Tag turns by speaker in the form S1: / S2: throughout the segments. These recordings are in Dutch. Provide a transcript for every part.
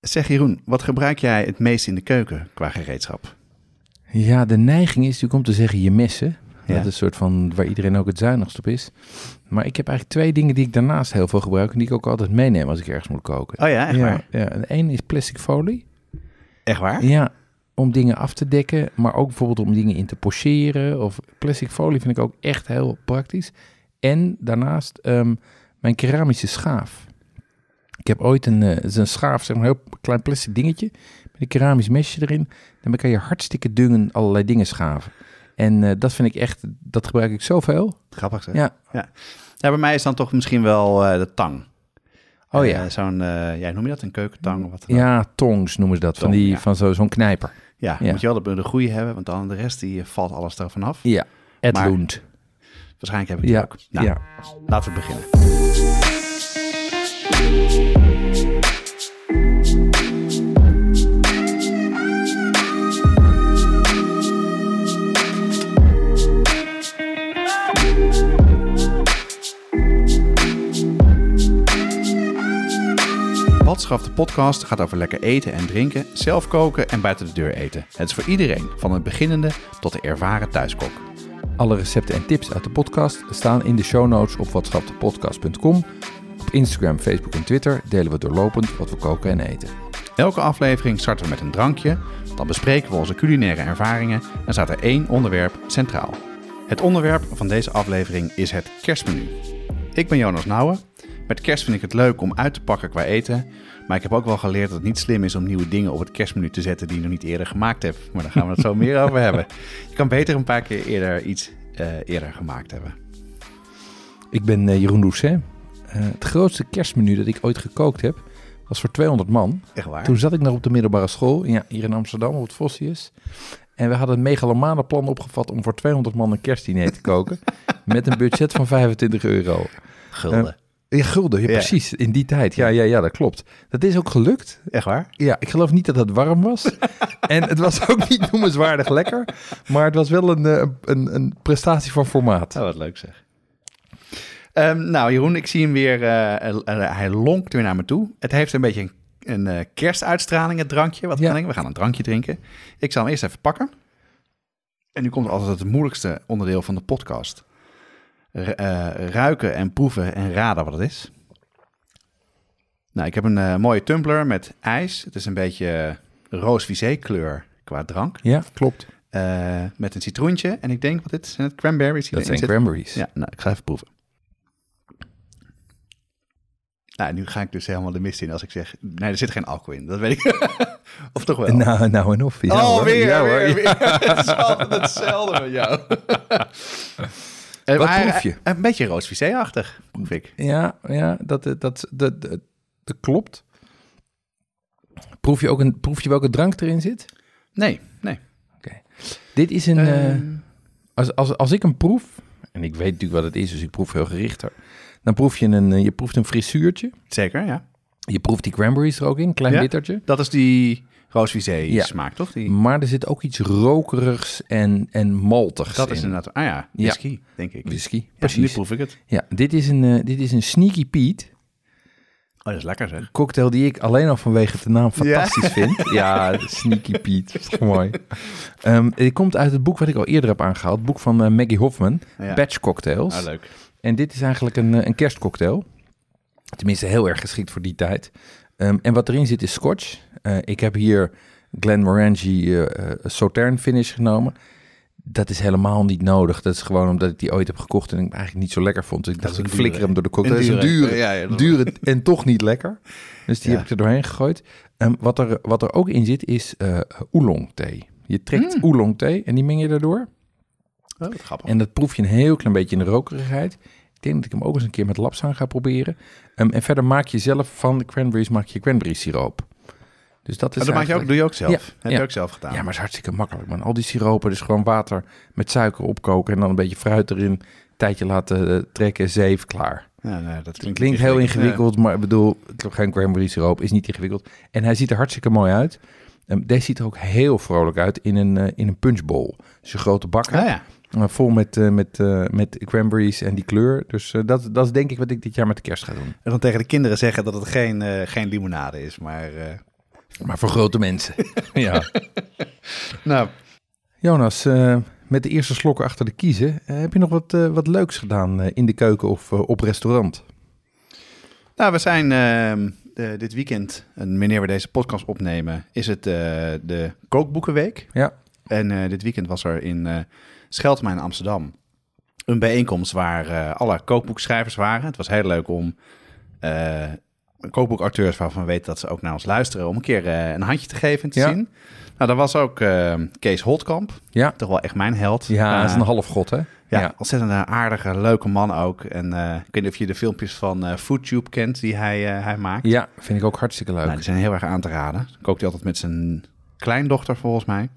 S1: Zeg Jeroen, wat gebruik jij het meest in de keuken qua gereedschap?
S2: Ja, de neiging is natuurlijk om te zeggen je messen.
S1: Ja.
S2: Dat is een soort van waar iedereen ook het zuinigst op is. Maar ik heb eigenlijk twee dingen die ik daarnaast heel veel gebruik en die ik ook altijd meeneem als ik ergens moet koken.
S1: Oh ja, echt
S2: ja,
S1: waar?
S2: ja. En één is plastic folie.
S1: Echt waar?
S2: Ja, om dingen af te dekken, maar ook bijvoorbeeld om dingen in te pocheren. Of plastic folie vind ik ook echt heel praktisch. En daarnaast ehm, mijn keramische schaaf. Ik heb ooit een, eh, het een schaaf, zeg maar een heel klein plastic dingetje met een keramisch mesje erin. Daarmee kan je hartstikke dungen allerlei dingen schaven. En eh, dat vind ik echt, dat gebruik ik zoveel.
S1: Grappig zeg.
S2: Ja.
S1: ja. bij mij is dan toch misschien wel eh, de tang.
S2: Oh
S1: Eh,
S2: ja.
S1: zo'n, eh, ja, noem je dat? Een keukentang of wat dan?
S2: Ja, tongs noemen ze dat, van, die,
S1: ja.
S2: van zo, zo'n knijper.
S1: Ja,
S2: Ja.
S1: moet je wel de, de goede hebben, want dan de rest die eh, valt alles ervan af.
S2: Ja, het loont.
S1: Waarschijnlijk heb ik die
S2: Ja,
S1: ook. Nou,
S2: ja.
S1: laten we beginnen. De podcast gaat over lekker eten en drinken, zelf koken en buiten de deur eten. Het is voor iedereen, van het beginnende tot de ervaren thuiskok.
S2: Alle recepten en tips uit de podcast staan in de show notes op watschapdepodcast.com. Op Instagram, Facebook en Twitter delen we doorlopend wat we koken en eten.
S1: Elke aflevering starten we met een drankje, dan bespreken we onze culinaire ervaringen en staat er één onderwerp centraal. Het onderwerp van deze aflevering is het kerstmenu. Ik ben Jonas Nouwen. Met kerst vind ik het leuk om uit te pakken qua eten, maar ik heb ook wel geleerd dat het niet slim is om nieuwe dingen op het kerstmenu te zetten die je nog niet eerder gemaakt hebt. Maar daar gaan we het zo meer over hebben. Je kan beter een paar keer eerder iets eh, eerder gemaakt hebben.
S2: Ik ben eh, Jeroen Doucet. Eh, het grootste kerstmenu dat ik ooit gekookt heb, was voor 200 man.
S1: Echt waar?
S2: Toen zat ik nog op de middelbare school, ja, hier in Amsterdam, op het Vossius. En we hadden een megalomane plan opgevat om voor 200 man een kerstdiner te koken. met een budget van 25 euro.
S1: Gulden.
S2: Ja, gulden, ja,
S1: Ja.
S2: precies, in die tijd. Ja, ja, ja, dat klopt. Dat is ook gelukt.
S1: Echt waar?
S2: Ja, ik geloof niet dat het warm was. en het was ook niet noemenswaardig lekker. Maar het was wel een, eh, een, een prestatie van formaat.
S1: Oh, wat leuk zeg. Ehm, nou, Jeroen, ik zie hem weer. eh, eh, eh, hij lonkt weer naar me toe. Het heeft een beetje een, een kerstuitstraling, het drankje. Wat
S2: Ja.
S1: kan ik? We gaan een drankje drinken. Ik zal hem eerst even pakken. En nu komt altijd het moeilijkste onderdeel van de podcast: Ru- ruiken en proeven en raden wat het is. Nou, ik heb een mooie tumbler met ijs. Het is een beetje roos kleur qua drank.
S2: Ja, klopt.
S1: Met een citroentje. En ik denk, wat dit zijn het cranberries? die
S2: Dat zijn
S1: zitten?
S2: cranberries.
S1: Ja, nou, ik ga even proeven. Nou, nu ga ik dus helemaal de mist in als ik zeg... Nee, er zit geen alcohol in. Dat weet ik. of toch wel?
S2: Nou, nou en of. Ja,
S1: oh,
S2: hoor.
S1: weer,
S2: Ja, hoor.
S1: weer,
S2: Ja.
S1: Het is altijd hetzelfde met jou. Eh,
S2: Wat
S1: maar,
S2: proef je?
S1: eh, Een beetje roos visé-achtig, proef ik.
S2: Ja, ja dat, dat, dat, dat, dat, dat klopt. Proef je ook een, proef je welke drank erin zit?
S1: Nee, nee.
S2: Dit is een. eh,
S1: Eh,
S2: als, als, als ik hem proef, en ik weet natuurlijk wat het is, dus ik proef heel gerichter. Dan proef je een, eh, je proeft een frisuurtje.
S1: zeker, ja.
S2: Je proeft die cranberries er ook in, klein
S1: Ja.
S2: bittertje.
S1: Dat is die roos visé
S2: Ja.
S1: smaak, toch? Die,
S2: Maar er zit ook iets rokerigs en, en maltigs
S1: dat
S2: in.
S1: is inderdaad... Ah ja,
S2: Ja.
S1: whisky, denk ik.
S2: Whisky,
S1: Ja, nu
S2: precies.
S1: proef ik het.
S2: Ja, dit is een, eh, dit is een Sneaky Pete.
S1: Oh, dat is lekker zeg.
S2: Cocktail die ik alleen al vanwege de naam fantastisch
S1: Ja.
S2: vind. Ja, Sneaky Pete. Dat is toch mooi. Ehm, die komt uit het boek wat ik al eerder heb aangehaald. Het boek van eh, Maggie Hoffman. Batch Cocktails.
S1: Ah, leuk.
S2: En dit is eigenlijk een, eh, een kerstcocktail. Tenminste, heel erg geschikt voor die tijd. Ehm, en wat erin zit is scotch. Eh, ik heb hier Glenmorangie eh eh, Sautern finish genomen. Dat is helemaal niet nodig. Dat is gewoon omdat ik die ooit heb gekocht en ik eigenlijk niet zo lekker vond. Dus ik dacht, ik flikker hem door de cocktail. Dat is een
S1: dure. Ja,
S2: dure en toch niet lekker. Dus die
S1: Ja.
S2: heb ik er doorheen gegooid. Ehm, wat, er, wat er ook in zit is eh oolong thee. Je trekt
S1: Mm.
S2: oolong thee en die meng je daardoor.
S1: Oh, grappig.
S2: En dat proef je een heel klein beetje in de rokerigheid. Ik denk dat ik hem ook eens een keer met lapsang ga proberen. Ehm, en verder maak je zelf van de cranberries maak je cranberry siroop. Dus dat is
S1: Oh, dat maak je ook, doe je ook zelf.
S2: Ja,
S1: Heb
S2: ja.
S1: je ook zelf gedaan.
S2: Ja, maar het is hartstikke makkelijk, man. Al die siropen, dus gewoon water met suiker opkoken en dan een beetje fruit erin, een tijdje laten eh, trekken, zeef, klaar.
S1: Ja, nee, dat
S2: Het
S1: klinkt,
S2: klinkt heel ingewikkeld, maar ik bedoel, geen cranberry siroop is niet ingewikkeld. En hij ziet er hartstikke mooi uit. Ehm, deze ziet er ook heel vrolijk uit in een, eh, in een punchbowl. Dus een grote bak,
S1: Ja, ja.
S2: Vol met, eh, met, eh, met cranberries en die kleur. Dus eh, dat, dat is denk ik wat ik dit jaar met de kerst ga doen.
S1: En dan tegen de kinderen zeggen dat het geen, geen limonade is. Maar
S2: Maar voor grote mensen. ja.
S1: nou,
S2: Jonas, met de eerste slokken achter de kiezen, heb je nog wat, wat leuks gedaan in de keuken of op restaurant?
S1: nou, we zijn ehm, eh, dit weekend, en wanneer we deze podcast opnemen, is het de kookboekenweek.
S2: Ja.
S1: En dit weekend was er in Scheltema in Amsterdam een bijeenkomst waar eh, alle kookboekschrijvers waren. Het was heel leuk om eh kookboekacteurs waarvan we weten dat ze ook naar ons luisteren, om een keer eh, een handje te geven en te
S2: Ja.
S1: zien. Nou, daar was ook eh, Kees Holtkamp,
S2: Ja,
S1: toch wel echt mijn held.
S2: ja dat is een halfgod, hè?
S1: Ja,
S2: Ja.
S1: ontzettend een aardige, leuke man ook. En eh, ik weet niet of je de filmpjes van FoodTube kent die hij, hij maakt.
S2: Ja, vind ik ook hartstikke leuk.
S1: Nou, die zijn heel erg aan te raden. Kookt hij altijd met zijn kleindochter volgens mij.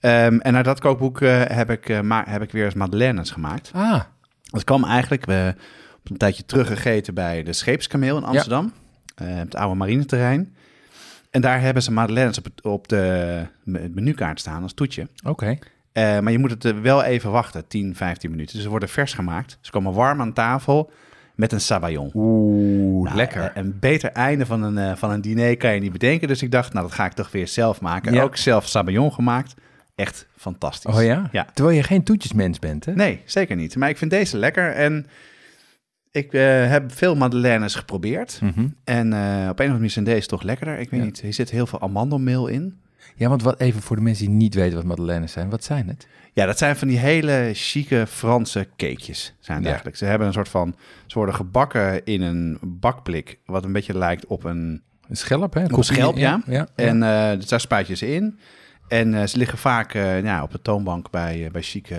S1: Ehm, en uit dat kookboek eh, heb, ik, eh, ma- heb ik weer eens madeleines gemaakt.
S2: Ah,
S1: Dat kwam eigenlijk we op een tijdje terug gegeten bij de Scheepskameel in Amsterdam. eh, het oude marineterrein. En daar hebben ze madeleines op, het, op de me- menukaart staan als toetje.
S2: oké.
S1: Eh, maar je moet het eh, wel even wachten, 10, 15 minuten. Dus ze worden vers gemaakt. Ze komen warm aan tafel met een sabayon.
S2: Oeh,
S1: Nou,
S2: lekker.
S1: eh, Een beter einde van een, eh, van een diner kan je niet bedenken. Dus ik dacht, nou, dat ga ik toch weer zelf maken.
S2: Ja.
S1: Ook zelf sabayon gemaakt. Echt fantastisch.
S2: oh ja?
S1: Ja.
S2: Terwijl je geen toetjesmens bent, hè?
S1: Nee, zeker niet. Maar ik vind deze lekker. En ik eh, heb veel madeleines geprobeerd.
S2: Mhm.
S1: En eh, op een of andere manier zijn deze toch lekkerder. Ik weet
S2: Ja.
S1: niet, hier zit heel veel amandelmeel in.
S2: Ja, want wat even voor de mensen die niet weten wat madeleines zijn. Wat zijn het?
S1: Ja, dat zijn van die hele chique Franse cakejes. Zijn
S2: Ja.
S1: eigenlijk. Ze hebben een soort van. Ze worden gebakken in een bakblik. Wat een beetje lijkt op een.
S2: Een schelp, hè?
S1: een schelp, ja.
S2: ja.
S1: En eh, dus daar spuit je ze in. En eh, ze liggen vaak eh, ja, op de toonbank bij, eh, bij, chique,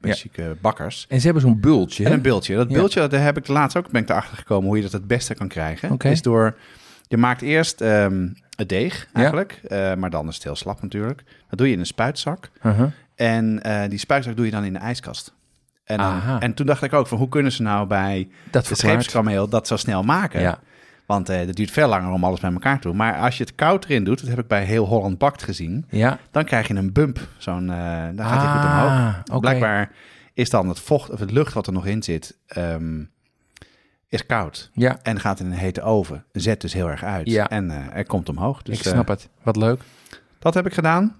S1: bij
S2: Ja.
S1: chique bakkers.
S2: En ze hebben zo'n bultje,
S1: En een bultje. Dat
S2: Ja.
S1: bultje, daar heb ik laatst ook ben ik erachter gekomen hoe je dat het beste kan krijgen. Is door. Je maakt eerst ehm, het deeg eigenlijk. maar dan is het heel slap natuurlijk. Dat doe je in een spuitzak.
S2: Uh-huh.
S1: En die spuitzak doe je dan in de ijskast. En, dan- en toen dacht ik ook van hoe kunnen ze nou bij
S2: Dat
S1: de
S2: verklaart.
S1: scheepskameel dat zo snel maken?
S2: Ja.
S1: Want eh dat duurt veel langer om alles bij elkaar te doen. Maar als je het koud erin doet, dat heb ik bij heel Holland Bakt gezien,
S2: Ja.
S1: dan krijg je een bump. Zo'n, eh dan gaat hij goed
S2: Ah,
S1: omhoog. Blijkbaar is dan het vocht of het lucht wat er nog in zit, ehm, is koud.
S2: Ja,
S1: En gaat in een hete oven. Zet dus heel erg uit.
S2: Ja.
S1: En eh, er komt omhoog. Dus
S2: ik snap
S1: eh,
S2: het. Wat leuk.
S1: dat heb ik gedaan.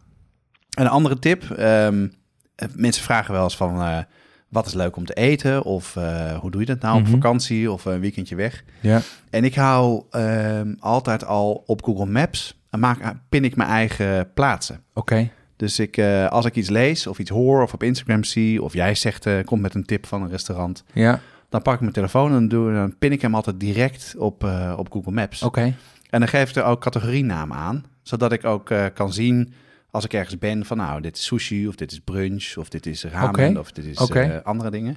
S1: En een andere tip. ehm, eh, mensen vragen wel eens van... wat is leuk om te eten? Of eh, hoe doe je dat nou
S2: Mhm.
S1: op vakantie of een weekendje weg?
S2: Ja.
S1: En ik hou ehm, altijd al op Google Maps... en maak, pin ik mijn eigen plaatsen.
S2: Oké.
S1: Dus ik, eh, als ik iets lees of iets hoor of op Instagram zie... of jij zegt, eh komt met een tip van een restaurant...
S2: Ja.
S1: dan pak ik mijn telefoon en doe, dan pin ik hem altijd direct op, op Google Maps.
S2: Oké.
S1: En dan geef ik er ook categorienamen aan, zodat ik ook kan zien als ik ergens ben van nou, dit is sushi of dit is brunch of dit is ramen of dit is eh, andere dingen.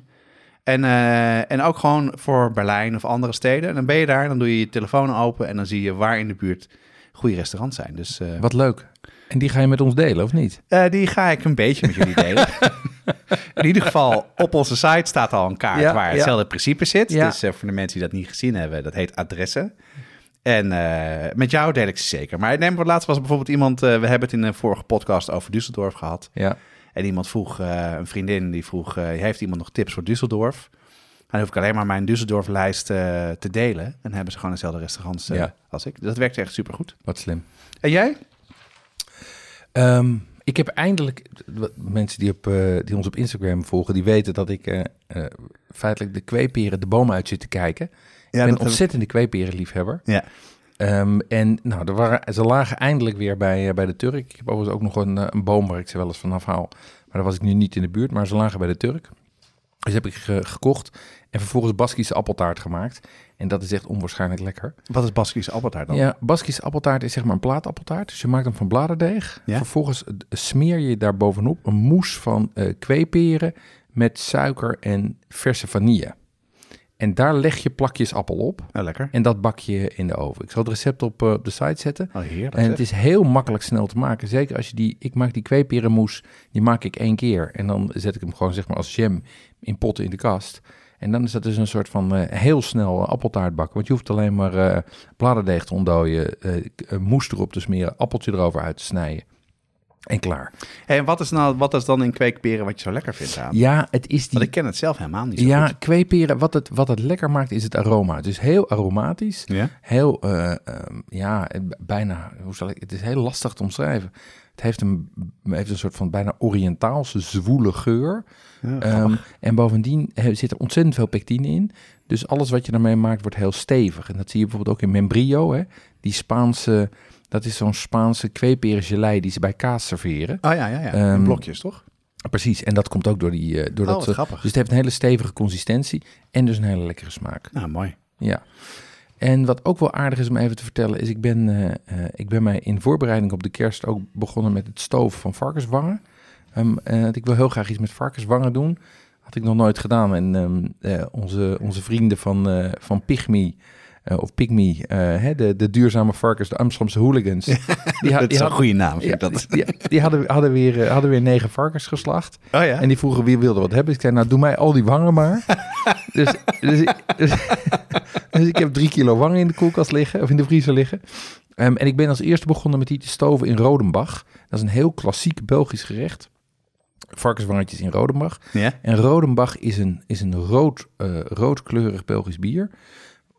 S1: En, eh, en ook gewoon voor Berlijn of andere steden. En dan ben je daar, dan doe je je telefoon open en dan zie je waar in de buurt goede restaurants zijn. Dus eh,
S2: Wat leuk. En die ga je met ons delen, of niet?
S1: die ga ik een beetje met jullie delen. in ieder geval, op onze site staat al een kaart
S2: Ja,
S1: waar
S2: ja.
S1: hetzelfde principe zit.
S2: Ja.
S1: Dus voor de mensen die dat niet gezien hebben, dat heet adressen. En eh, met jou deel ik ze zeker. Maar neem voor laatst was bijvoorbeeld iemand, eh, we hebben het in een vorige podcast over Düsseldorf gehad.
S2: Ja.
S1: En iemand vroeg, eh, een vriendin die vroeg, heeft iemand nog tips voor Düsseldorf? Dan hoef ik alleen maar mijn Düsseldorf-lijst te delen. En dan hebben ze gewoon dezelfde restaurants
S2: Ja.
S1: als ik. Dus dat werkt echt supergoed.
S2: Wat slim.
S1: En jij?
S2: Ehm, ik heb eindelijk, mensen die, op, die ons op Instagram volgen, die weten dat ik feitelijk de kweeperen de boom uit zit te kijken. Ik ben een ontzettende kweeperenliefhebber.
S1: Ja.
S2: Ehm, en nou, er waren, ze lagen eindelijk weer bij, eh, bij de Turk. Ik heb overigens ook nog een, eh, een boom waar ik ze wel eens vanaf haal. Maar daar was ik nu niet in de buurt, maar ze lagen bij de Turk. Dus heb ik ge- gekocht en vervolgens Baskische appeltaart gemaakt. En dat is echt onwaarschijnlijk lekker.
S1: Wat is Baskische appeltaart dan?
S2: Ja, Baskische appeltaart is zeg maar een plaatappeltaart. Dus je maakt hem van bladerdeeg.
S1: Ja.
S2: Vervolgens eh, smeer je daar bovenop een mousse van eh kweeperen met suiker en verse vanille. En daar leg je plakjes appel op.
S1: Oh, lekker.
S2: En dat bak je in de oven. Ik zal het recept op, eh, de site zetten.
S1: Oh, heerlijk.
S2: En het is heel makkelijk snel te maken. Zeker als je die... Ik maak die kweeperenmoes, die maak ik één keer. En dan zet ik hem gewoon zeg maar als jam in potten in de kast. En dan is dat dus een soort van eh, heel snel eh, appeltaart bakken. Want je hoeft alleen maar eh bladerdeeg te ontdooien, moes erop te smeren, appeltje erover uit te snijden. En klaar.
S1: Hey, en wat is, nou, wat is dan in kweekperen wat je zo lekker vindt aan?
S2: Ja, het is die...
S1: Want ik ken het zelf helemaal niet zo
S2: Ja,
S1: goed.
S2: kweeperen, wat het, wat het lekker maakt is het aroma. Het is heel aromatisch.
S1: Ja?
S2: Heel, eh, ehm, ja, bijna, hoe zal ik, het is heel lastig te omschrijven. Het heeft een, heeft een soort van bijna Oriëntaalse zwoele geur.
S1: Ja,
S2: Ehm, en bovendien eh, zit er ontzettend veel pectine in. Dus alles wat je daarmee maakt wordt heel stevig. En dat zie je bijvoorbeeld ook in membrillo. Hè? Die Spaanse, dat is zo'n Spaanse kweeperen gelei die ze bij kaas serveren.
S1: oh ja, ja, ja.
S2: ehm,
S1: in blokjes, toch?
S2: Precies, en dat komt ook door die... eh, door
S1: Oh,
S2: dat, eh,
S1: grappig.
S2: dus het heeft een hele stevige consistentie en dus een hele lekkere smaak.
S1: Nou, mooi.
S2: Ja. En wat ook wel aardig is om even te vertellen, is ik ben, eh, ik ben mij in voorbereiding op de kerst ook begonnen met het stoven van varkenswangen. Ehm, eh, ik wil heel graag iets met varkenswangen doen. Had ik nog nooit gedaan. En ehm, eh, onze, onze vrienden van, van Pygmy, eh, of Pygmy, eh, hè, de, de duurzame varkens, de Amsterdamse hooligans. Die,
S1: dat
S2: die
S1: is een goede naam, vind
S2: ja,
S1: ik dat.
S2: die, die hadden, hadden, weer, eh, hadden weer negen varkens geslacht.
S1: Oh ja?
S2: En die vroegen wie wilde wat hebben. Ik zei, nou doe mij al die wangen maar. dus, dus, ik, dus, dus ik heb drie kilo wangen in de koelkast liggen, of in de vriezer liggen. Ehm, en ik ben als eerste begonnen met die te stoven in Rodenbach. Dat is een heel klassiek Belgisch gerecht. Varkenswangetjes in Rodenbach.
S1: ja?
S2: En Rodenbach is een, is een rood, roodkleurig Belgisch bier.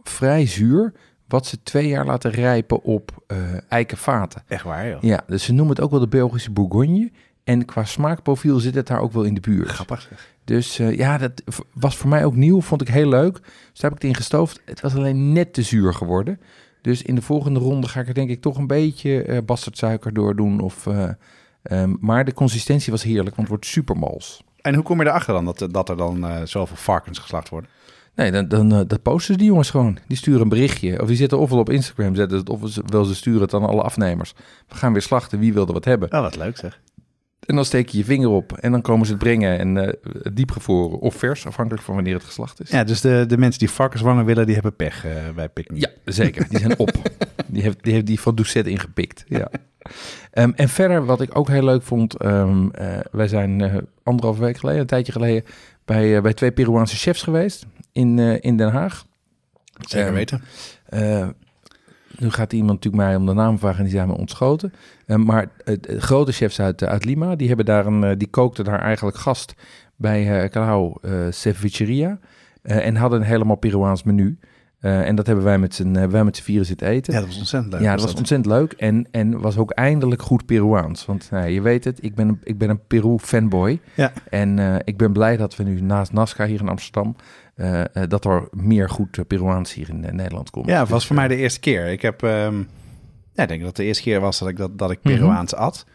S2: Vrij zuur, wat ze twee jaar laten rijpen op eh eikenvaten.
S1: Echt waar, joh.
S2: Ja, dus ze noemen het ook wel de Belgische Bourgogne. En qua smaakprofiel zit het daar ook wel in de buurt.
S1: Grappig zeg.
S2: Dus eh, ja, dat was voor mij ook nieuw. Vond ik heel leuk. Dus daar heb ik het in gestoofd. Het was alleen net te zuur geworden. Dus in de volgende ronde ga ik er denk ik toch een beetje eh bastardsuiker door doen. Of, eh, ehm, maar de consistentie was heerlijk, want het wordt super mals.
S1: En hoe kom je erachter dan dat, dat er dan zoveel varkens geslacht worden?
S2: Nee, dan, dan eh, dat posten die jongens gewoon. Die sturen een berichtje. Of die zitten ofwel op Instagram zetten ze het, of ze, wel ze sturen het aan alle afnemers. We gaan weer slachten, wie wilde wat hebben.
S1: Oh, wat leuk zeg.
S2: En dan steek je je vinger op en dan komen ze het brengen. En eh diepgevroren of vers, afhankelijk van wanneer het geslacht is.
S1: Ja, dus de, de mensen die varkenswangen willen, die hebben pech eh, bij Picnic.
S2: Ja, zeker. Die zijn op. Die heeft die, heeft die van Doucet ingepikt. Ja. Ehm, en verder, wat ik ook heel leuk vond. ehm, eh, wij zijn anderhalve week geleden, een tijdje geleden, bij, bij twee Peruaanse chefs geweest in, eh, in Den Haag.
S1: Zeker
S2: Ehm,
S1: weten.
S2: Eh, nu gaat iemand natuurlijk mij om de naam vragen en die zijn me ontschoten. Eh, maar de grote chefs uit, uit Lima, die, hebben daar een, die kookten daar eigenlijk gast bij uh, Calao Cevicheria. en hadden een helemaal Peruaans menu. En dat hebben wij met z'n wij met vieren zitten eten.
S1: Ja, dat was ontzettend leuk.
S2: Ja, dat was ontzettend leuk en, en was ook eindelijk goed Peruaans. Want nou, je weet het, ik ben een, ik ben een Peru-fanboy.
S1: Ja.
S2: En ik ben blij dat we nu naast Nazca hier in Amsterdam... eh, eh, dat er meer goed eh, Peruaans hier in Nederland komt.
S1: Ja, het was
S2: Dus,
S1: voor mij de eerste keer. Ik heb, ehm, ja, ik denk dat het de eerste keer was dat ik, dat, dat ik
S2: Mhm.
S1: Peruaans at.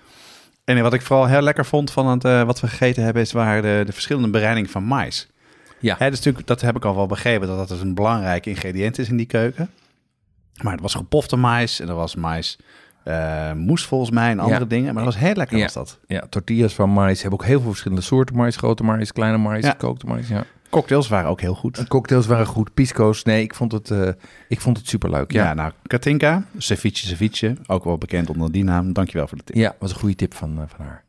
S1: En wat ik vooral heel lekker vond van het, wat we gegeten hebben, is waren de, de verschillende bereidingen van mais.
S2: Ja.
S1: Hè, dus natuurlijk, dat heb ik al wel begrepen, dat dat dus een belangrijk ingrediënt is in die keuken. Maar het was gepofte mais en er was mais eh moes volgens mij en andere
S2: Ja.
S1: dingen. Maar dat was heel lekker
S2: Ja.
S1: was dat.
S2: Ja, tortillas van mais hebben ook heel veel verschillende soorten mais. Grote mais, kleine mais,
S1: Ja.
S2: gekookte mais. Ja.
S1: Cocktails waren ook heel goed.
S2: En cocktails waren goed, pisco's. Nee, ik vond het, eh, ik vond het superleuk.
S1: Ja,
S2: Ja,
S1: nou, Katinka, ceviche, ceviche, ook wel bekend onder die naam. Dankjewel voor de tip.
S2: ja was een goede tip van, eh, van haar.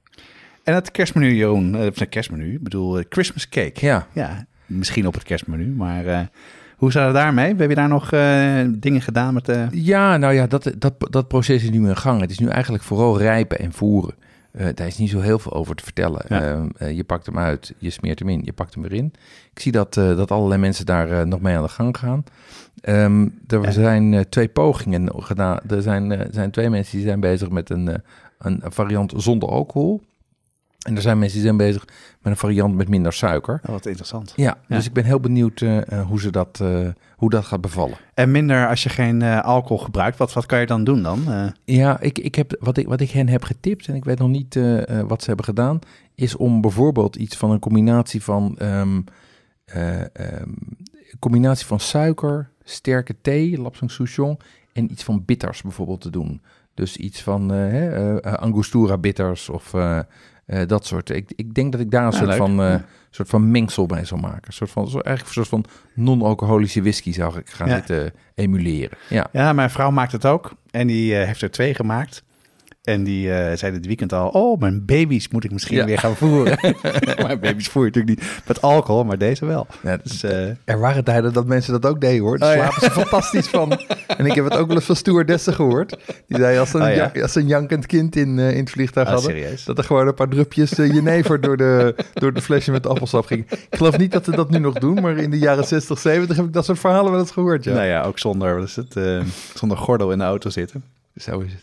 S1: En het kerstmenu, Jeroen, eh, of het kerstmenu, ik bedoel eh, Christmas cake.
S2: Ja,
S1: Ja, misschien op het kerstmenu, maar eh, hoe zat het daarmee? Heb je daar nog eh, dingen gedaan met de...
S2: Ja, nou ja, dat, dat, dat proces is nu in gang. Het is nu eigenlijk vooral rijpen en voeren. Eh, daar is niet zo heel veel over te vertellen.
S1: Ja.
S2: Eh, je pakt hem uit, je smeert hem in, je pakt hem weer in. Ik zie dat, eh, dat allerlei mensen daar nog mee aan de gang gaan. Ehm, er zijn twee pogingen gedaan. Er zijn, zijn twee mensen die zijn bezig met een, een variant zonder alcohol. En er zijn mensen die zijn bezig met een variant met minder suiker.
S1: Oh, wat interessant.
S2: Ja,
S1: Ja.
S2: dus ik ben heel benieuwd eh, eh, hoe, ze dat, eh, hoe dat gaat bevallen.
S1: En minder als je geen eh, alcohol gebruikt, wat, wat kan je dan doen dan? Eh,
S2: Ja, ik, ik heb, wat, ik, wat ik hen heb getipt, en ik weet nog niet wat ze hebben gedaan, is om bijvoorbeeld iets van een combinatie van, ehm, eh, ehm, combinatie van suiker, sterke thee, lapsang souchong, en iets van bitters bijvoorbeeld te doen. Dus iets van hè, eh, Angostura bitters of eh, dat soort. Ik, ik denk dat ik daar een
S1: Ja,
S2: soort,
S1: leuk.
S2: van, eh,
S1: Ja.
S2: soort van mengsel bij zal maken. Een soort van, zo, eigenlijk een soort van non-alcoholische whisky zou ik gaan
S1: Ja.
S2: zitten emuleren. Ja.
S1: Ja, mijn vrouw maakt het ook. En die eh, heeft er twee gemaakt. En die eh, zei dit weekend al... Oh, mijn baby's moet ik misschien
S2: Ja.
S1: weer gaan voeren. mijn baby's voer je natuurlijk niet met alcohol, maar deze wel.
S2: Ja,
S1: Dus eh,
S2: Er waren tijden dat mensen dat ook deden hoor. Daar
S1: Oh, ja.
S2: slapen ze fantastisch van. En ik heb het ook wel eens van stewardessen gehoord. Die zei als ze een,
S1: Oh, ja?
S2: ja- als een jankend kind in, eh, in het vliegtuig
S1: ah,
S2: hadden.
S1: serieus.
S2: Dat er gewoon een paar drupjes jenever door de, door de flesje met appelsap ging. Ik geloof niet dat ze dat nu nog doen, maar in de jaren 60, 70 heb ik dat soort verhalen wel eens gehoord. Ja.
S1: Nou ja, ook zonder, wat is het, eh, zonder gordel in de auto zitten.
S2: Zo is het.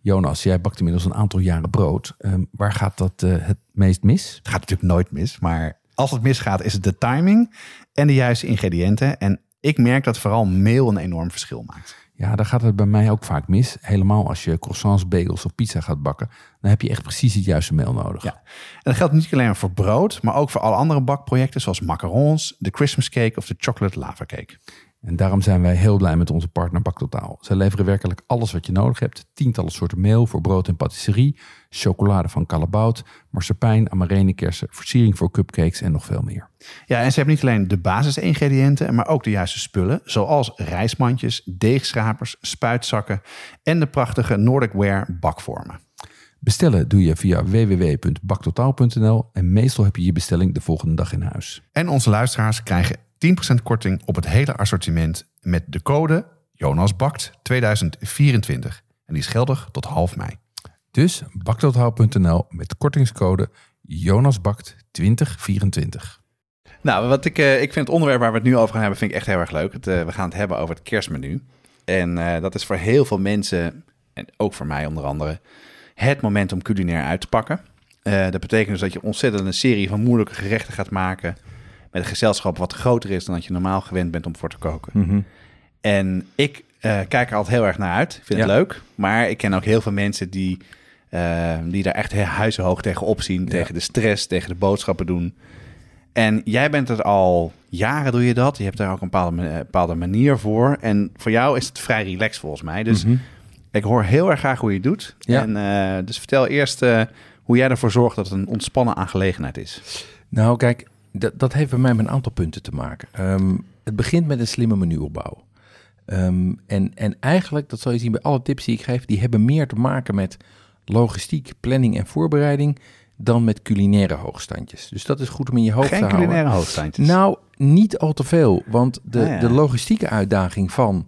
S3: Jonas, jij bakt inmiddels een aantal jaren brood. Ehm, waar gaat dat eh, het meest mis?
S1: Het gaat natuurlijk nooit mis, maar als het misgaat is het de timing en de juiste ingrediënten. En ik merk dat vooral meel een enorm verschil maakt.
S3: Ja, daar gaat het bij mij ook vaak mis. Helemaal als je croissants, bagels of pizza gaat bakken. Dan heb je echt precies het juiste meel nodig.
S1: Ja. En dat geldt niet alleen voor brood, maar ook voor alle andere bakprojecten zoals macarons, de Christmas cake of de chocolate lava cake.
S3: En daarom zijn wij heel blij met onze partner Baktotaal. Zij leveren werkelijk alles wat je nodig hebt. Tientallen soorten meel voor brood en patisserie. Chocolade van Callebaut, marsepein, amarenekersen, versiering voor cupcakes en nog veel meer.
S1: Ja, en ze hebben niet alleen de basisingrediënten, maar ook de juiste spullen, zoals rijstmandjes, deegschrapers, spuitzakken en de prachtige Nordic Ware bakvormen.
S3: Bestellen doe je via www.baktotaal.nl en meestal heb je je bestelling de volgende dag in huis.
S1: En onze luisteraars krijgen 10% korting op het hele assortiment met de code JonasBakt 2024. En die is geldig tot half mei.
S3: Dus baktotaal.nl met kortingscode JonasBakt2024.
S1: Nou, wat ik, eh, ik vind het onderwerp waar we het nu over gaan hebben, vind ik echt heel erg leuk. Het, eh, we gaan het hebben over het kerstmenu. En eh, dat is voor heel veel mensen, en ook voor mij onder andere, het moment om culinair uit te pakken. Eh, dat betekent dus dat je ontzettend een serie van moeilijke gerechten gaat maken. Met een gezelschap wat groter is dan dat je normaal gewend bent om voor te koken. En ik eh, kijk er altijd heel erg naar uit. Ik vind het leuk. Maar ik ken ook heel veel mensen die, eh, die daar echt huizenhoog tegen opzien. Tegen de stress, tegen de boodschappen doen. En jij bent het al jaren doe je dat. Je hebt daar ook een bepaalde, eh, bepaalde manier voor. En voor jou is het vrij relaxed volgens mij. Dus
S2: Mhm.
S1: ik hoor heel erg graag hoe je het doet.
S2: Ja.
S1: En, dus vertel eerst hoe jij ervoor zorgt dat het een ontspannen aangelegenheid is.
S2: Nou, kijk, dat, dat heeft bij mij met een aantal punten te maken. Ehm, het begint met een slimme menuopbouw. Ehm, en, en eigenlijk, dat zal je zien bij alle tips die ik geef, die hebben meer te maken met logistiek, planning en voorbereiding dan met culinaire hoogstandjes. Dus dat is goed om in je hoofd te
S1: Geen
S2: houden.
S1: culinaire hoogstandjes.
S2: Nou, niet al te veel, want de,
S1: Ah, ja.
S2: de logistieke uitdaging van,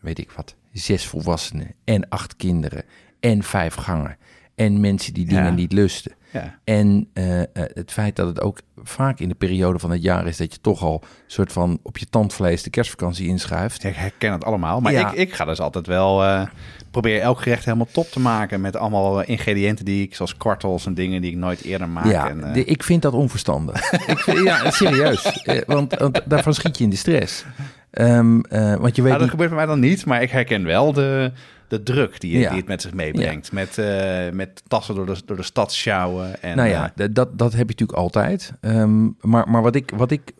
S2: weet ik wat, zes volwassenen en acht kinderen en vijf gangen en mensen die dingen
S1: Ja.
S2: niet lusten.
S1: ja.
S2: En eh, eh, het feit dat het ook vaak in de periode van het jaar is dat je toch al soort van op je tandvlees de kerstvakantie inschuift.
S1: Ik herken het allemaal. Maar
S2: Ja.
S1: ik, ik ga dus altijd wel... eh probeer elk gerecht helemaal top te maken... met allemaal ingrediënten die ik... zoals kwartels en dingen die ik nooit eerder maak.
S2: ja,
S1: en,
S2: de- ik vind dat onverstandig. ik vind, ja, serieus. Want, want daarvan schiet je in de stress. Ehm, eh, want je weet
S1: nou, dat
S2: niet...
S1: gebeurt bij mij dan niet, maar ik herken wel de, de druk die,
S2: Ja.
S1: die het met zich meebrengt. Met, eh, met tassen door de, door de stad sjouwen. En,
S2: nou ja,
S1: eh,
S2: dat, dat heb je natuurlijk altijd. Ehm, maar maar wat, ik, wat ik...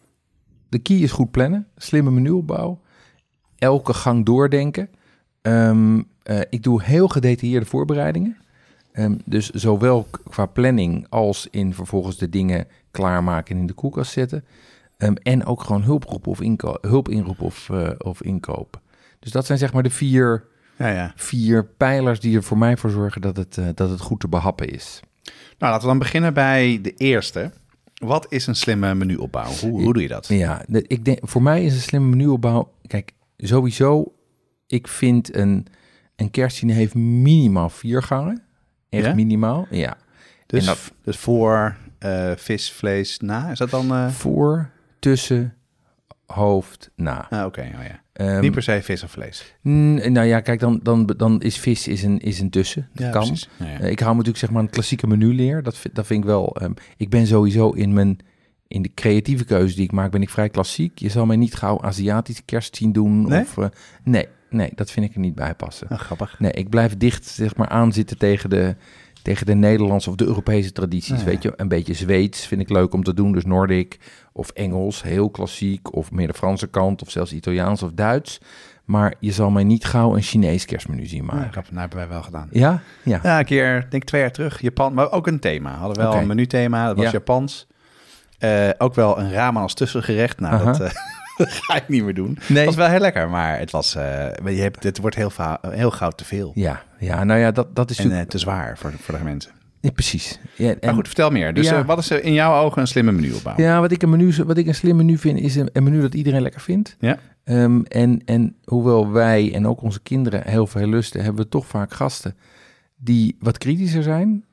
S2: De key is goed plannen, slimme menuopbouw, elke gang doordenken. Ehm, eh, ik doe heel gedetailleerde voorbereidingen. Ehm, dus zowel qua planning als in vervolgens de dingen klaarmaken en in de koelkast zetten. En ook gewoon hulp roepen of hulp inroepen of, of inkopen. Dus dat zijn zeg maar de vier,
S1: ja, ja.
S2: vier pijlers die er voor mij voor zorgen dat het, eh, dat het goed te behappen is.
S1: Nou, laten we dan beginnen bij de eerste. Wat is een slimme menuopbouw? Hoe, hoe doe je dat?
S2: Ja, ik denk, voor mij is een slimme menuopbouw. Kijk, sowieso, ik vind een, een kerstdiner heeft minimaal vier gangen. Echt
S1: Ja?
S2: minimaal, ja.
S1: Dus,
S2: dat-
S1: dus voor eh, vis, vlees, na? Is dat dan... eh,
S2: Voor, tussen, hoofd, na.
S1: ah, Oké, oh ja.
S2: Ehm,
S1: Niet per se vis of vlees.
S2: n- nou ja, kijk, dan, dan, dan is vis is een, is een tussen. Dat kan.
S1: Ja, ja.
S2: Eh, ik hou me natuurlijk zeg maar een klassieke menuleer. Dat vind, dat vind ik wel. ehm, ik ben sowieso in mijn in de creatieve keuze die ik maak, ben ik vrij klassiek. Je zal mij niet gauw Aziatische kerst zien doen.
S1: Nee?
S2: Of, eh, nee, nee, dat vind ik er niet bij passen.
S1: Ah, grappig.
S2: Nee, ik blijf dicht zeg maar aanzitten tegen de, tegen de Nederlandse of de Europese tradities.
S1: Ah, ja.
S2: Weet je, een beetje Zweeds vind ik leuk om te doen. Dus Noordic of Engels, heel klassiek. Of meer de Franse kant of zelfs Italiaans of Duits. Maar je zal mij niet gauw een Chinees kerstmenu zien maken.
S1: dat nou, hebben wij wel gedaan.
S2: Ja? Ja.
S1: Ja, een keer, denk twee jaar terug, Japan, maar ook een thema. We hadden wel
S2: Oké.
S1: een menuthema, dat was
S2: Ja.
S1: Japans. Eh, ook wel een ramen als tussengerecht. Nou, dat, eh, dat ga ik niet meer doen.
S2: Nee.
S1: Het was wel heel lekker, maar het was, eh, je hebt, het wordt heel, heel gauw te veel.
S2: Ja, ja, nou ja, dat, dat is
S1: En
S2: natuurlijk...
S1: te zwaar voor, voor de mensen.
S2: Ja, precies. Ja, en,
S1: Maar goed, vertel meer. Dus
S2: Ja.
S1: eh, wat is er in jouw ogen een slimme menu opbouwen?
S2: Ja, wat ik een, menu, wat ik een slim menu vind, is een, een menu dat iedereen lekker vindt.
S1: Ja.
S2: Ehm, en, en hoewel wij en ook onze kinderen heel veel lusten, hebben we toch vaak gasten die wat kritischer zijn.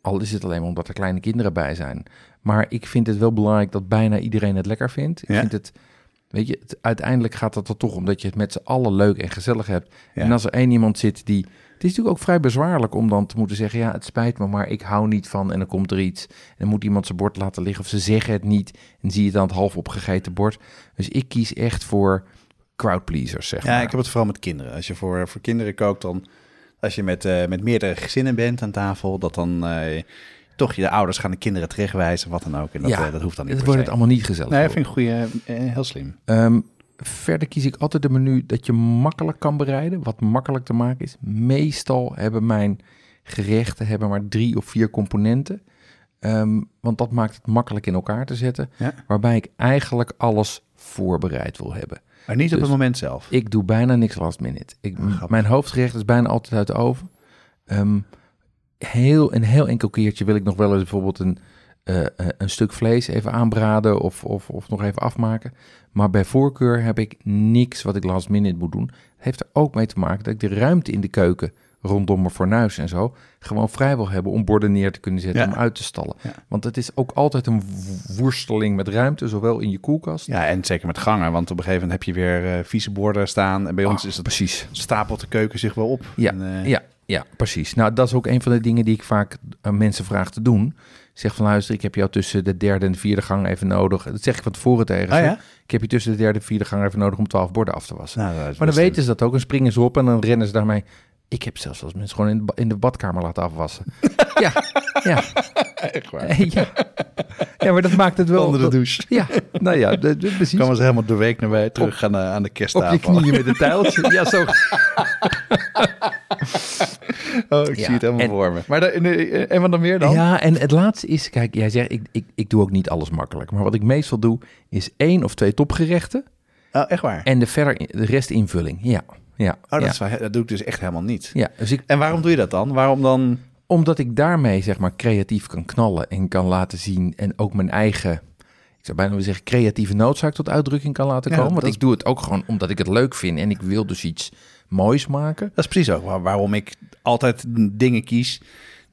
S2: Al is het alleen maar omdat er kleine kinderen bij zijn. Maar ik vind het wel belangrijk dat bijna iedereen het lekker vindt. Ik
S1: Ja.
S2: vind het, weet je, het- uiteindelijk gaat het er toch om dat je het met z'n allen leuk en gezellig hebt.
S1: Ja.
S2: En als er één iemand zit die... Het is natuurlijk ook vrij bezwaarlijk om dan te moeten zeggen... ja, het spijt me, maar ik hou niet van en dan komt er iets. En dan moet iemand zijn bord laten liggen of ze zeggen het niet... en zie je aan het half opgegeten bord. Dus ik kies echt voor crowdpleasers, zeg
S1: Ja,
S2: maar.
S1: ik heb het vooral met kinderen. Als je voor, voor kinderen kookt, dan als je met, eh, met meerdere gezinnen bent aan tafel, dat dan eh, toch je de ouders gaan de kinderen terechtwijzen, wat dan ook. En dat,
S2: Ja,
S1: eh, dat hoeft dan niet.
S2: Het wordt het allemaal niet gezellig.
S1: Nee, dat vind ik eh, heel slim.
S2: Ehm, verder kies ik altijd een menu dat je makkelijk kan bereiden, wat makkelijk te maken is. Meestal hebben mijn gerechten hebben maar drie of vier componenten. Ehm, want dat maakt het makkelijk in elkaar te zetten.
S1: Ja.
S2: Waarbij ik eigenlijk alles voorbereid wil hebben.
S1: Maar niet op
S2: Dus-
S1: het moment zelf.
S2: Ik doe bijna niks last minute. Ik,
S1: Ah,
S2: mijn hoofdgerecht is bijna altijd uit de oven. Ehm, heel, een heel enkel keertje wil ik nog wel eens bijvoorbeeld een, eh, eh, een stuk vlees even aanbraden of, of, of nog even afmaken. Maar bij voorkeur heb ik niks wat ik last minute moet doen. Het heeft er ook mee te maken dat ik de ruimte in de keuken rondom mijn fornuis en zo gewoon vrij wil hebben om borden neer te kunnen zetten
S1: Ja.
S2: om uit te stallen.
S1: Ja.
S2: Want het is ook altijd een wo- worsteling met ruimte, zowel in je koelkast.
S1: Ja, en zeker met gangen, want op een gegeven moment heb je weer eh, vieze borden staan. En bij ons
S2: Ah,
S1: is het
S2: precies.
S1: stapelt de keuken zich wel op.
S2: Ja,
S1: En,
S2: Ja, ja, precies. Nou, dat is ook een van de dingen die ik vaak aan mensen vraag te doen. Zeg van luister, ik heb jou tussen de derde en de vierde gang even nodig. Dat zeg ik van tevoren tegen ze.
S1: Oh ja?
S2: Ik heb je tussen de derde en vierde gang even nodig om twaalf borden af te wassen.
S1: Nou,
S2: maar dan weten ze dat ook en springen ze op en dan rennen ze daarmee. Ik heb zelfs als mensen gewoon in de, in de badkamer laten afwassen. ja, ja.
S1: Echt waar.
S2: ja. Ja, maar dat maakt het wel...
S1: Onder de douche.
S2: Ja, nou ja, de, de, precies.
S1: Kwamen ze helemaal doorweek naar bij terug aan de, aan de
S2: Op
S1: kersttafel.
S2: je knieën met een tijltje. Ja, zo.
S1: Oh, ik
S2: Ja,
S1: zie het helemaal
S2: en-
S1: voor me. Maar de, en, en wat dan meer dan?
S2: Ja, en het laatste is, kijk, jij zegt, ik, ik, ik doe ook niet alles makkelijk. Maar wat ik meestal doe, is één of twee topgerechten
S1: Oh, echt waar?
S2: en de, verder, de rest invulling. Ja, ja.
S1: Oh, dat,
S2: ja.
S1: is waar, dat doe ik dus echt helemaal niet.
S2: ja, dus ik,
S1: En waarom doe je dat dan? Waarom dan?
S2: omdat ik daarmee, zeg maar, creatief kan knallen en kan laten zien en ook mijn eigen, ik zou bijna willen zeggen, creatieve noodzaak tot uitdrukking kan laten komen. Want ik doe het ook gewoon omdat ik het leuk vind en ik wil dus iets moois maken.
S1: Dat is precies ook waar- waarom ik altijd dingen kies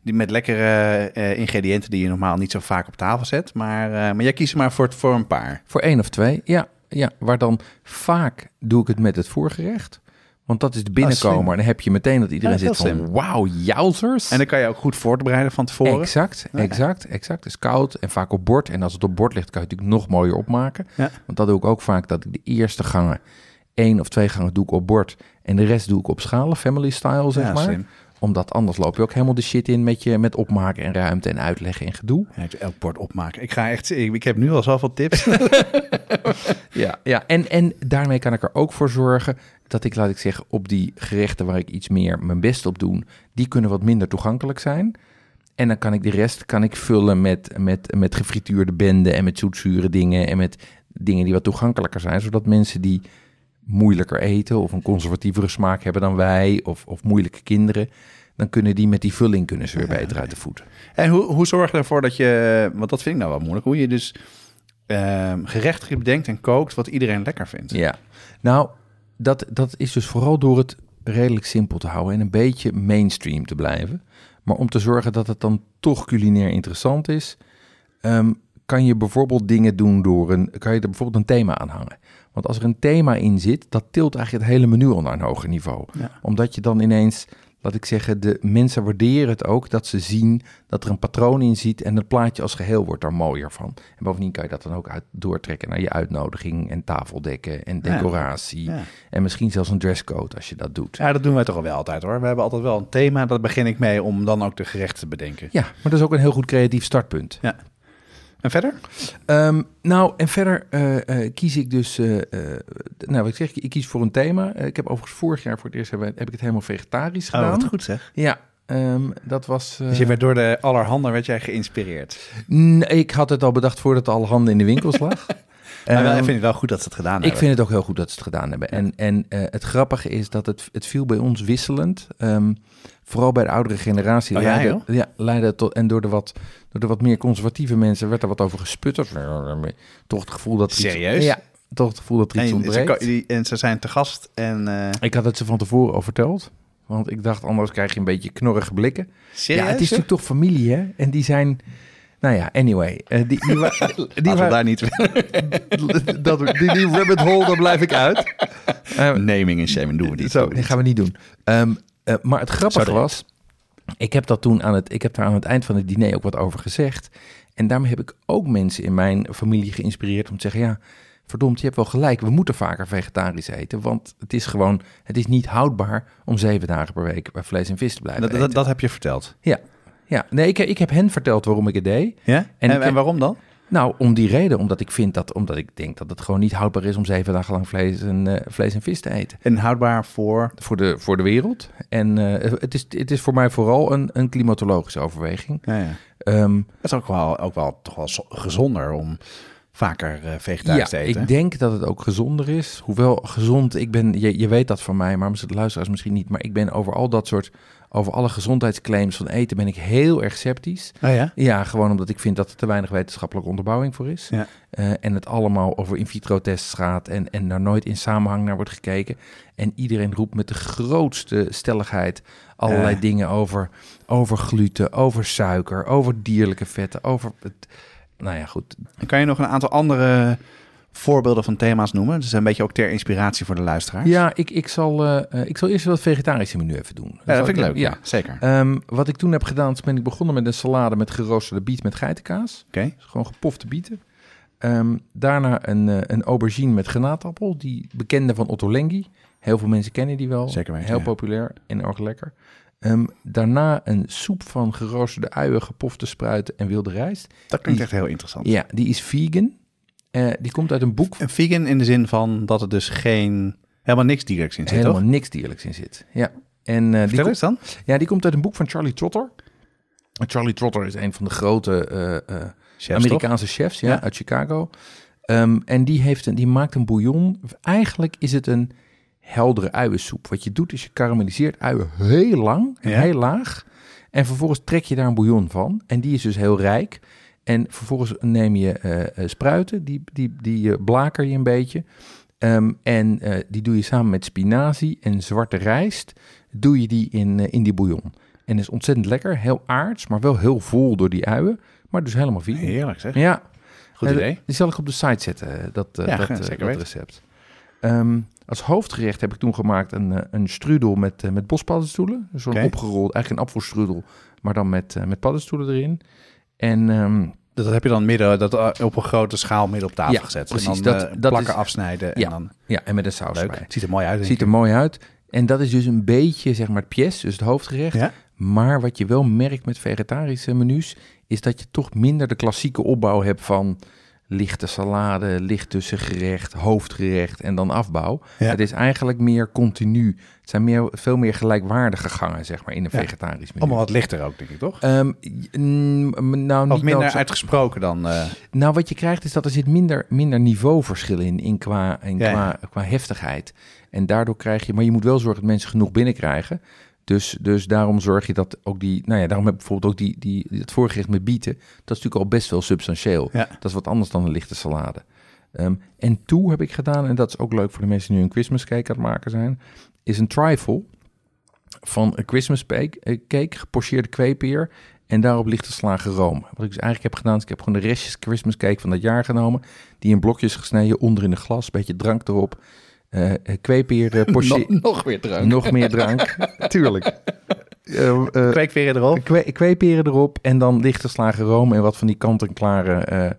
S1: die met lekkere eh, ingrediënten die je normaal niet zo vaak op tafel zet. Maar, eh, maar jij kiest maar voor, voor een paar.
S2: Voor één of twee, ja. ja. Waar dan vaak doe ik het met het voorgerecht. Want dat is de binnenkomer. en dan heb je meteen dat iedereen
S1: Ja,
S2: zit van...
S1: slim.
S2: Wauw, jouzers.
S1: En dan kan je ook goed voorbereiden van tevoren.
S2: Exact,
S1: Ja.
S2: exact, exact. Het is koud en vaak op bord. En als het op bord ligt, kan je het natuurlijk nog mooier opmaken.
S1: Ja.
S2: Want dat doe ik ook vaak, dat ik de eerste gangen... één of twee gangen doe ik op bord. En de rest doe ik op schalen, family style, zeg
S1: Ja,
S2: maar.
S1: slim.
S2: Omdat anders loop je ook helemaal de shit in met, je, met opmaken en ruimte en uitleggen en gedoe.
S1: Ja, elk bord opmaken. Ik ga echt. Ik, ik heb nu al zoveel tips.
S2: Ja, ja. En, en daarmee kan ik er ook voor zorgen dat ik, laat ik zeggen, op die gerechten waar ik iets meer mijn best op doe, die kunnen wat minder toegankelijk zijn. En dan kan ik de rest kan ik vullen met, met, met gefrituurde benden en met zoetzure dingen en met dingen die wat toegankelijker zijn, zodat mensen die moeilijker eten of een conservatievere smaak hebben dan wij of, of moeilijke kinderen, dan kunnen die met die vulling kunnen ze weer beter uit de voeten.
S1: en hoe, hoe zorg je ervoor dat je. Want dat vind ik nou wel moeilijk. Hoe je dus ehm gerechten bedenkt en kookt wat iedereen lekker vindt.
S2: Ja, nou, dat, dat is dus vooral door het redelijk simpel te houden en een beetje mainstream te blijven. Maar om te zorgen dat het dan toch culinair interessant is, ehm, kan je bijvoorbeeld dingen doen door een, kan je er bijvoorbeeld een thema aan hangen. Want als er een thema in zit, dat tilt eigenlijk het hele menu al naar een hoger niveau.
S1: Ja.
S2: Omdat je dan ineens, laat ik zeggen, de mensen waarderen het ook dat ze zien dat er een patroon in zit en het plaatje als geheel wordt daar mooier van. En bovendien kan je dat dan ook uit, doortrekken naar je uitnodiging en tafeldekken en decoratie.
S1: Ja.
S2: En misschien zelfs een dresscode als je dat doet.
S1: Ja, dat doen wij toch al wel altijd hoor. We hebben altijd wel een thema. Daar begin ik mee om dan ook de gerechten te bedenken.
S2: Ja, maar dat is ook een heel goed creatief startpunt.
S1: En verder?
S2: Ehm, nou, en verder eh, eh, kies ik dus... eh, nou, wat ik zeg, ik kies voor een thema. Ik heb overigens vorig jaar voor het eerst heb, heb ik het helemaal vegetarisch
S1: Oh,
S2: gedaan.
S1: wat goed zeg.
S2: Ja, ehm, dat was... eh,
S1: Dus je werd door de allerhande werd jij geïnspireerd.
S2: nee, ik had het al bedacht voordat al handen in de winkels lag.
S1: Maar wel,
S2: Ehm,
S1: ik vind het wel goed dat ze het gedaan
S2: Ik
S1: hebben.
S2: vind het ook heel goed dat ze het gedaan hebben. En, en eh, het grappige is dat het, het viel bij ons wisselend. Ehm, vooral bij de oudere generatie.
S1: Oh ja,
S2: leidde, ja, leidde tot, en door de, wat, door de wat meer conservatieve mensen werd er wat over gesputterd. Toch het gevoel dat er iets-
S1: Serieus?
S2: ja, toch het gevoel dat er iets
S1: ze,
S2: ontbreekt.
S1: die- en ze zijn te gast en... eh
S2: Ik had het ze van tevoren al verteld. Want ik dacht, anders krijg je een beetje knorrige blikken.
S1: serieus?
S2: Ja, het is natuurlijk toch familie, hè? En die zijn... Nou ja, anyway. eh, die, die, wa- die,
S1: Laten we
S2: wa-
S1: daar niet...
S2: dat, die, die rabbit hole, daar blijf ik uit. Eh,
S1: Naming en shaming doen we niet.
S2: Zo, dat gaan we niet doen. Ehm, eh, maar het grappige was, ik heb dat toen aan het, ik heb daar aan het eind van het diner ook wat over gezegd. En daarmee heb ik ook mensen in mijn familie geïnspireerd om te zeggen, ja, verdomd, je hebt wel gelijk, we moeten vaker vegetarisch eten, want het is gewoon, het is niet houdbaar om zeven dagen per week bij vlees en vis te blijven
S1: Dat, dat, dat heb je verteld.
S2: Ja, ja. Nee, ik, ik heb hen verteld waarom ik het deed.
S1: Ja? En,
S2: En
S1: waarom dan?
S2: Nou, om die reden, omdat ik vind dat, omdat ik denk dat het gewoon niet houdbaar is om zeven dagen lang vlees en, eh, vlees en vis te eten.
S1: En houdbaar voor...
S2: voor de, voor de wereld. En eh, het, is, het is voor mij vooral een, een klimatologische overweging.
S1: Ja, ja.
S2: Ehm,
S1: Het is ook wel, ook wel toch wel zo- gezonder om vaker eh, vegetarisch
S2: ja,
S1: te eten.
S2: ik denk dat het ook gezonder is. Hoewel gezond, ik ben, je, je weet dat van mij, maar de luisteraars misschien niet. Maar ik ben over al dat soort, over alle gezondheidsclaims van eten ben ik heel erg sceptisch.
S1: Oh ja?
S2: Ja, gewoon omdat ik vind dat er te weinig wetenschappelijke onderbouwing voor is.
S1: Ja.
S2: Eh, en het allemaal over in vitro tests gaat en, en daar nooit in samenhang naar wordt gekeken. En iedereen roept met de grootste stelligheid allerlei dingen over, over gluten, over suiker, over dierlijke vetten, over... Het, nou ja, goed.
S1: Kan je nog een aantal andere voorbeelden van thema's noemen? Dus een beetje ook ter inspiratie voor de luisteraars.
S2: Ja, ik, ik, zal, eh, ik zal eerst wel het vegetarische menu even doen.
S1: Ja, dat vind ik leuk. Ja, zeker.
S2: Ehm, wat ik toen heb gedaan, is ben ik begonnen met een salade met geroosterde biet met geitenkaas.
S1: Oké.
S2: Dus gewoon gepofte bieten. Ehm, daarna een, eh, een aubergine met granaatappel, die bekende van Otto Lengi. Heel veel mensen kennen die wel.
S1: Zeker weten,
S2: Heel
S1: ja.
S2: populair en erg lekker. Ehm, daarna een soep van geroosterde uien, gepofte spruiten en wilde rijst.
S1: Dat klinkt echt heel interessant.
S2: Ja, die is vegan. Eh, die komt uit een boek
S1: En vegan in de zin van dat er dus geen... Helemaal niks dierlijks in zit,
S2: helemaal
S1: toch?
S2: niks dierlijks in zit. Ja. En, eh, die,
S1: eens dan.
S2: ja, die komt uit een boek van Charlie Trotter. Charlie Trotter is een van de grote eh,
S1: Chefs,
S2: Amerikaanse chefs ja,
S1: Ja.
S2: uit Chicago. Ehm, en die, heeft een, die maakt een bouillon. Eigenlijk is het een heldere uiensoep. Wat je doet is je karamelliseert uien heel lang en
S1: Ja.
S2: heel laag. En vervolgens trek je daar een bouillon van. En die is dus heel rijk. En vervolgens neem je eh, eh, spruiten, die, die, die eh, blaker je een beetje. Ehm, en die doe je samen met spinazie en zwarte rijst. Doe je die in, in die bouillon. En is ontzettend lekker, heel aards, maar wel heel vol door die uien. Maar dus helemaal vegan.
S1: Heerlijk zeg.
S2: Ja,
S1: Goed idee.
S2: Die zal ik op de site zetten, dat,
S1: Ja,
S2: dat, dat recept. Ehm, als hoofdgerecht heb ik toen gemaakt een, eh, een strudel met, eh, met bospaddenstoelen. Zo'n
S1: Oké.
S2: opgerold, eigenlijk een apfelstrudel, maar dan met, eh, met paddenstoelen erin. En ehm,
S1: Dat heb je dan midden, dat op een grote schaal midden op tafel
S2: Ja,
S1: gezet.
S2: precies.
S1: En dan
S2: Dat- dat
S1: plakken
S2: is-
S1: afsnijden en
S2: Ja,
S1: dan...
S2: ja, en met een saus
S1: Leuk. ziet er mooi uit.
S2: Ziet er mooi uit. En dat is dus een beetje, zeg maar, het pièce, dus het hoofdgerecht.
S1: Ja?
S2: Maar wat je wel merkt met vegetarische menus, is dat je toch minder de klassieke opbouw hebt van lichte salade, licht tussengerecht, hoofdgerecht en dan afbouw.
S1: Ja.
S2: Het is eigenlijk meer continu. Het zijn meer, veel meer gelijkwaardige gangen, zeg maar, in een
S1: Ja.
S2: vegetarisch menu.
S1: Allemaal wat lichter ook, denk ik, toch?
S2: J- mm, nou, niet
S1: minder uitgesproken dan... eh,
S2: nou, wat je krijgt is dat er zit minder, minder niveauverschil in, in, qua, in
S1: Ja,
S2: qua, qua heftigheid. En daardoor krijg je, maar je moet wel zorgen dat mensen genoeg binnenkrijgen. Dus, dus daarom zorg je dat ook die, nou ja, daarom heb ik bijvoorbeeld ook die, die, het voorgerecht met bieten. Dat is natuurlijk al best wel substantieel.
S1: Ja.
S2: Dat is wat anders dan een lichte salade. Ehm, en toe heb ik gedaan, en dat is ook leuk voor de mensen die nu een Christmas cake aan het maken zijn, is een trifle van een Christmas cake, eh, cake gepocheerde kweepeer en daarop ligt geslagen room. Wat ik dus eigenlijk heb gedaan, is ik heb gewoon de restjes Christmas cake van dat jaar genomen, die in blokjes gesneden, onder in een glas, beetje drank erop, eh eh, kweepeer, eh,
S1: nog, nog weer drank.
S2: nog meer drank, tuurlijk. Eh, eh,
S1: weer erop.
S2: kwe kweeperen erop en dan licht geslagen room en wat van die kant-en-klare eh,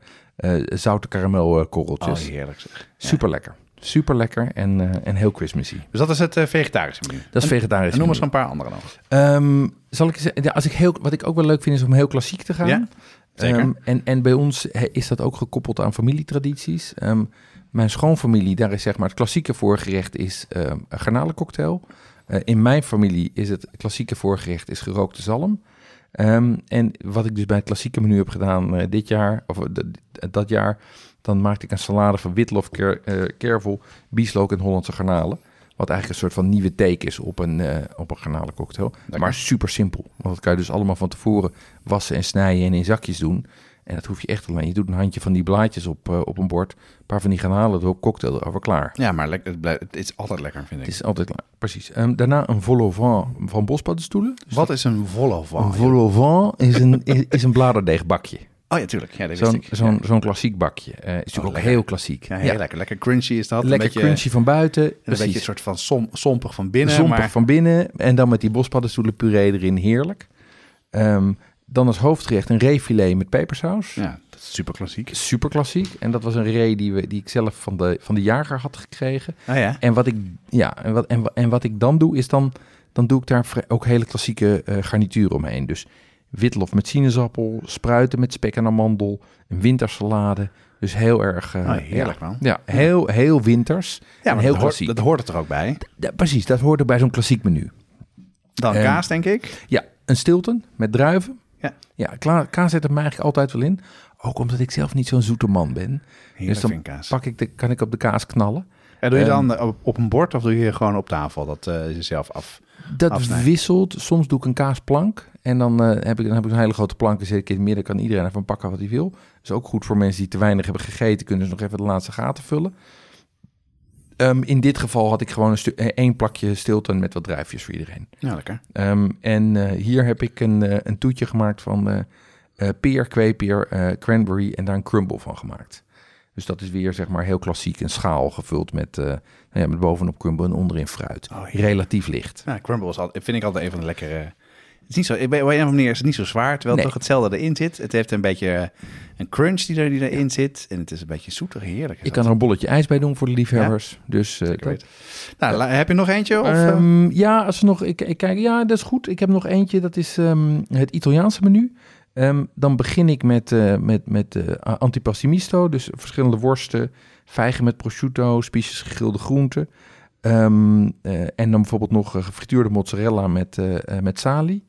S2: eh, zoute karamelkorreltjes.
S1: Oh, heerlijk zeg.
S2: Super lekker. Super lekker en, eh, en heel Christmassy.
S1: Dus dat is het eh, vegetarische menu.
S2: Dat is
S1: En-
S2: vegetarisch.
S1: En noem eens een paar andere nog.
S2: Ehm, zal ik eens, als ik heel, wat ik ook wel leuk vind is om heel klassiek te gaan.
S1: Ja, zeker.
S2: Ehm, en, en bij ons is dat ook gekoppeld aan familietradities. Ehm, mijn schoonfamilie, daar is zeg maar het klassieke voorgerecht is ehm, een garnalencocktail. Eh, in mijn familie is het klassieke voorgerecht is gerookte zalm. Ehm, en wat ik dus bij het klassieke menu heb gedaan eh, dit jaar, of eh, dat jaar, dan maakte ik een salade van witlof, ker, kervel, bieslook en Hollandse garnalen. Wat eigenlijk een soort van nieuwe take is op een, eh op een garnalencocktail. Maar super simpel. Want dat kan je dus allemaal van tevoren wassen en snijden en in zakjes doen. En dat hoef je echt alleen. Je doet een handje van die blaadjes op, eh, op een bord. Een paar van die garnalen erop, cocktail erover, klaar.
S1: Ja, maar lekker, het, blijft- het is altijd lekker, vind ik.
S2: Het is altijd klaar. Precies. Ehm, daarna een vol vent van bospaddenstoelen. Dus
S1: Wat is een vol au vent?
S2: Een vol au vent is een, is, is een bladerdeegbakje.
S1: Oh ja, tuurlijk. Ja,
S2: Zo'n zo'n
S1: ja.
S2: klassiek bakje. Eh is natuurlijk ook
S1: lekker.
S2: heel klassiek.
S1: Ja, heel lekker. Lekker crunchy is dat.
S2: Lekker
S1: een beetje,
S2: crunchy van buiten.
S1: Een
S2: Precies.
S1: beetje een soort van som, sompig van binnen.
S2: Zompig
S1: maar,
S2: van binnen. En dan met die bospaddenstoelen puree erin. Heerlijk. Ehm, dan als hoofdgerecht een reefilet met pepersaus.
S1: Ja, dat is super klassiek.
S2: Super klassiek. En dat was een ree die, we, die ik zelf van de, van de jager had gekregen.
S1: Ah ja.
S2: En wat ik, ja, en wat, en, en wat ik dan doe, is dan, dan doe ik daar ook hele klassieke eh garnituren omheen. Dus witlof met sinaasappel, spruiten met spek en amandel, een wintersalade. Dus heel erg... eh,
S1: Oh, heerlijk,
S2: ja,
S1: man.
S2: Ja, heel, heel winters.
S1: Ja, maar
S2: heel
S1: dat, hoort,
S2: klassiek.
S1: dat hoort er toch ook bij?
S2: Precies, dat hoorde bij zo'n klassiek menu.
S1: Dan
S2: Ehm,
S1: kaas, denk ik.
S2: Ja, een stilton met druiven.
S1: Ja.
S2: Ja, kaas zit er mij eigenlijk altijd wel in. Ook omdat ik zelf niet zo'n zoete man ben.
S1: Heerlijk
S2: dus dan
S1: kaas.
S2: pak ik de, kan ik op de kaas knallen.
S1: En doe je dan op, een bord of doe je gewoon op tafel dat eh jezelf af?
S2: Dat
S1: afsnijden.
S2: wisselt. Soms doe ik een kaasplank. En dan, eh, heb, ik, dan heb ik een hele grote plank. En zet ik in het midden. Kan iedereen even pakken wat hij wil. Dat is ook goed voor mensen die te weinig hebben gegeten. Kunnen ze nog even de laatste gaten vullen. Ehm, in dit geval had ik gewoon een eh, één plakje stilton met wat druifjes voor iedereen.
S1: Ja, lekker.
S2: Ehm, en eh, hier heb ik een, eh, een toetje gemaakt van peer, kweepeer, cranberry en daar een crumble van gemaakt. Dus dat is weer zeg maar heel klassiek. Een schaal gevuld met, nou ja, met bovenop crumble en onderin fruit.
S1: Oh.
S2: Relatief licht.
S1: Ja, crumble is altijd, vind ik altijd een van de lekkere... Het is niet zo, op een of andere manier is het niet zo zwaar, terwijl
S2: Nee.
S1: toch hetzelfde erin zit. Het heeft een beetje een crunch die, er, die erin zit. En het is een beetje zoetig, heerlijk.
S2: Ik kan er een bolletje ijs bij doen voor de liefhebbers. Dus dat-
S1: weten. Nou, heb je nog eentje? Of, eh?
S2: Ehm, ja, als we nog, ik, ik kijk, ja, dat is goed. Ik heb nog eentje, dat is ehm, het Italiaanse menu. Ehm, dan begin ik met, eh met, met eh, antipasto misto, dus verschillende worsten, vijgen met prosciutto, spiesjes gegrilde groenten. En dan bijvoorbeeld nog gefrituurde mozzarella met, met sali.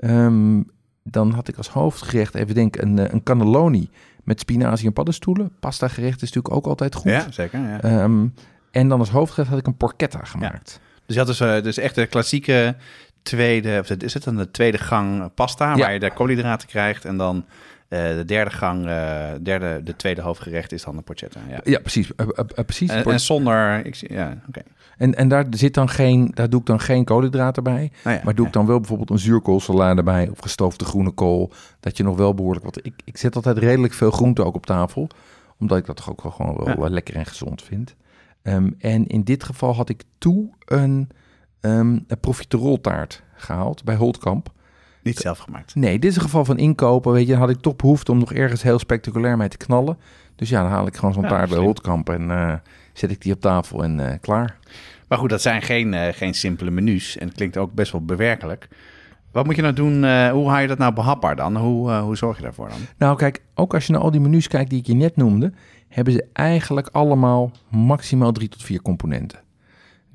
S2: Ehm, dan had ik als hoofdgerecht, even denken, een, eh, een cannelloni met spinazie en paddenstoelen. Pasta gerecht is natuurlijk ook altijd goed.
S1: ja, zeker. Ja.
S2: Ehm, en dan als hoofdgerecht had ik een porchetta gemaakt.
S1: Dus je had dus, eh, dus echt de klassieke tweede, of is het dan de tweede gang pasta, waar je de koolhydraten krijgt. En dan de derde gang, eh, derde, de tweede hoofdgerecht is dan de porchetta. Ja.
S2: Ja, precies. eh, eh, eh, precies.
S1: En, zonder, ik, zie- ja, oké.
S2: En, en daar zit dan geen, daar doe ik dan geen koolhydraten bij.
S1: Nou ja,
S2: Maar doe ik dan wel bijvoorbeeld een zuurkoolsalade bij of gestoofde groene kool. Dat je nog wel behoorlijk wat. Ik, ik zet altijd redelijk veel groente ook op tafel. Omdat ik dat toch ook wel gewoon wel eh, lekker en gezond vind. Ehm, en in dit geval had ik toe een, ehm een profiteroltaart gehaald bij Holtkamp.
S1: Niet zelf gemaakt.
S2: Nee, dit is een geval van inkopen. Weet je, dan had ik toch behoefte om nog ergens heel spectaculair mee te knallen. Dus ja, dan haal ik gewoon zo'n
S1: Ja,
S2: taart bij
S1: slim.
S2: Holtkamp en eh, zet ik die op tafel en eh, klaar.
S1: Maar goed, dat zijn geen, eh, geen simpele menus. En het klinkt ook best wel bewerkelijk. Wat moet je nou doen? hoe haal je dat nou behapbaar dan? Hoe, hoe zorg je daarvoor dan?
S2: Nou, kijk, ook als je naar al die menus kijkt die ik je net noemde, hebben ze eigenlijk allemaal maximaal drie tot vier componenten.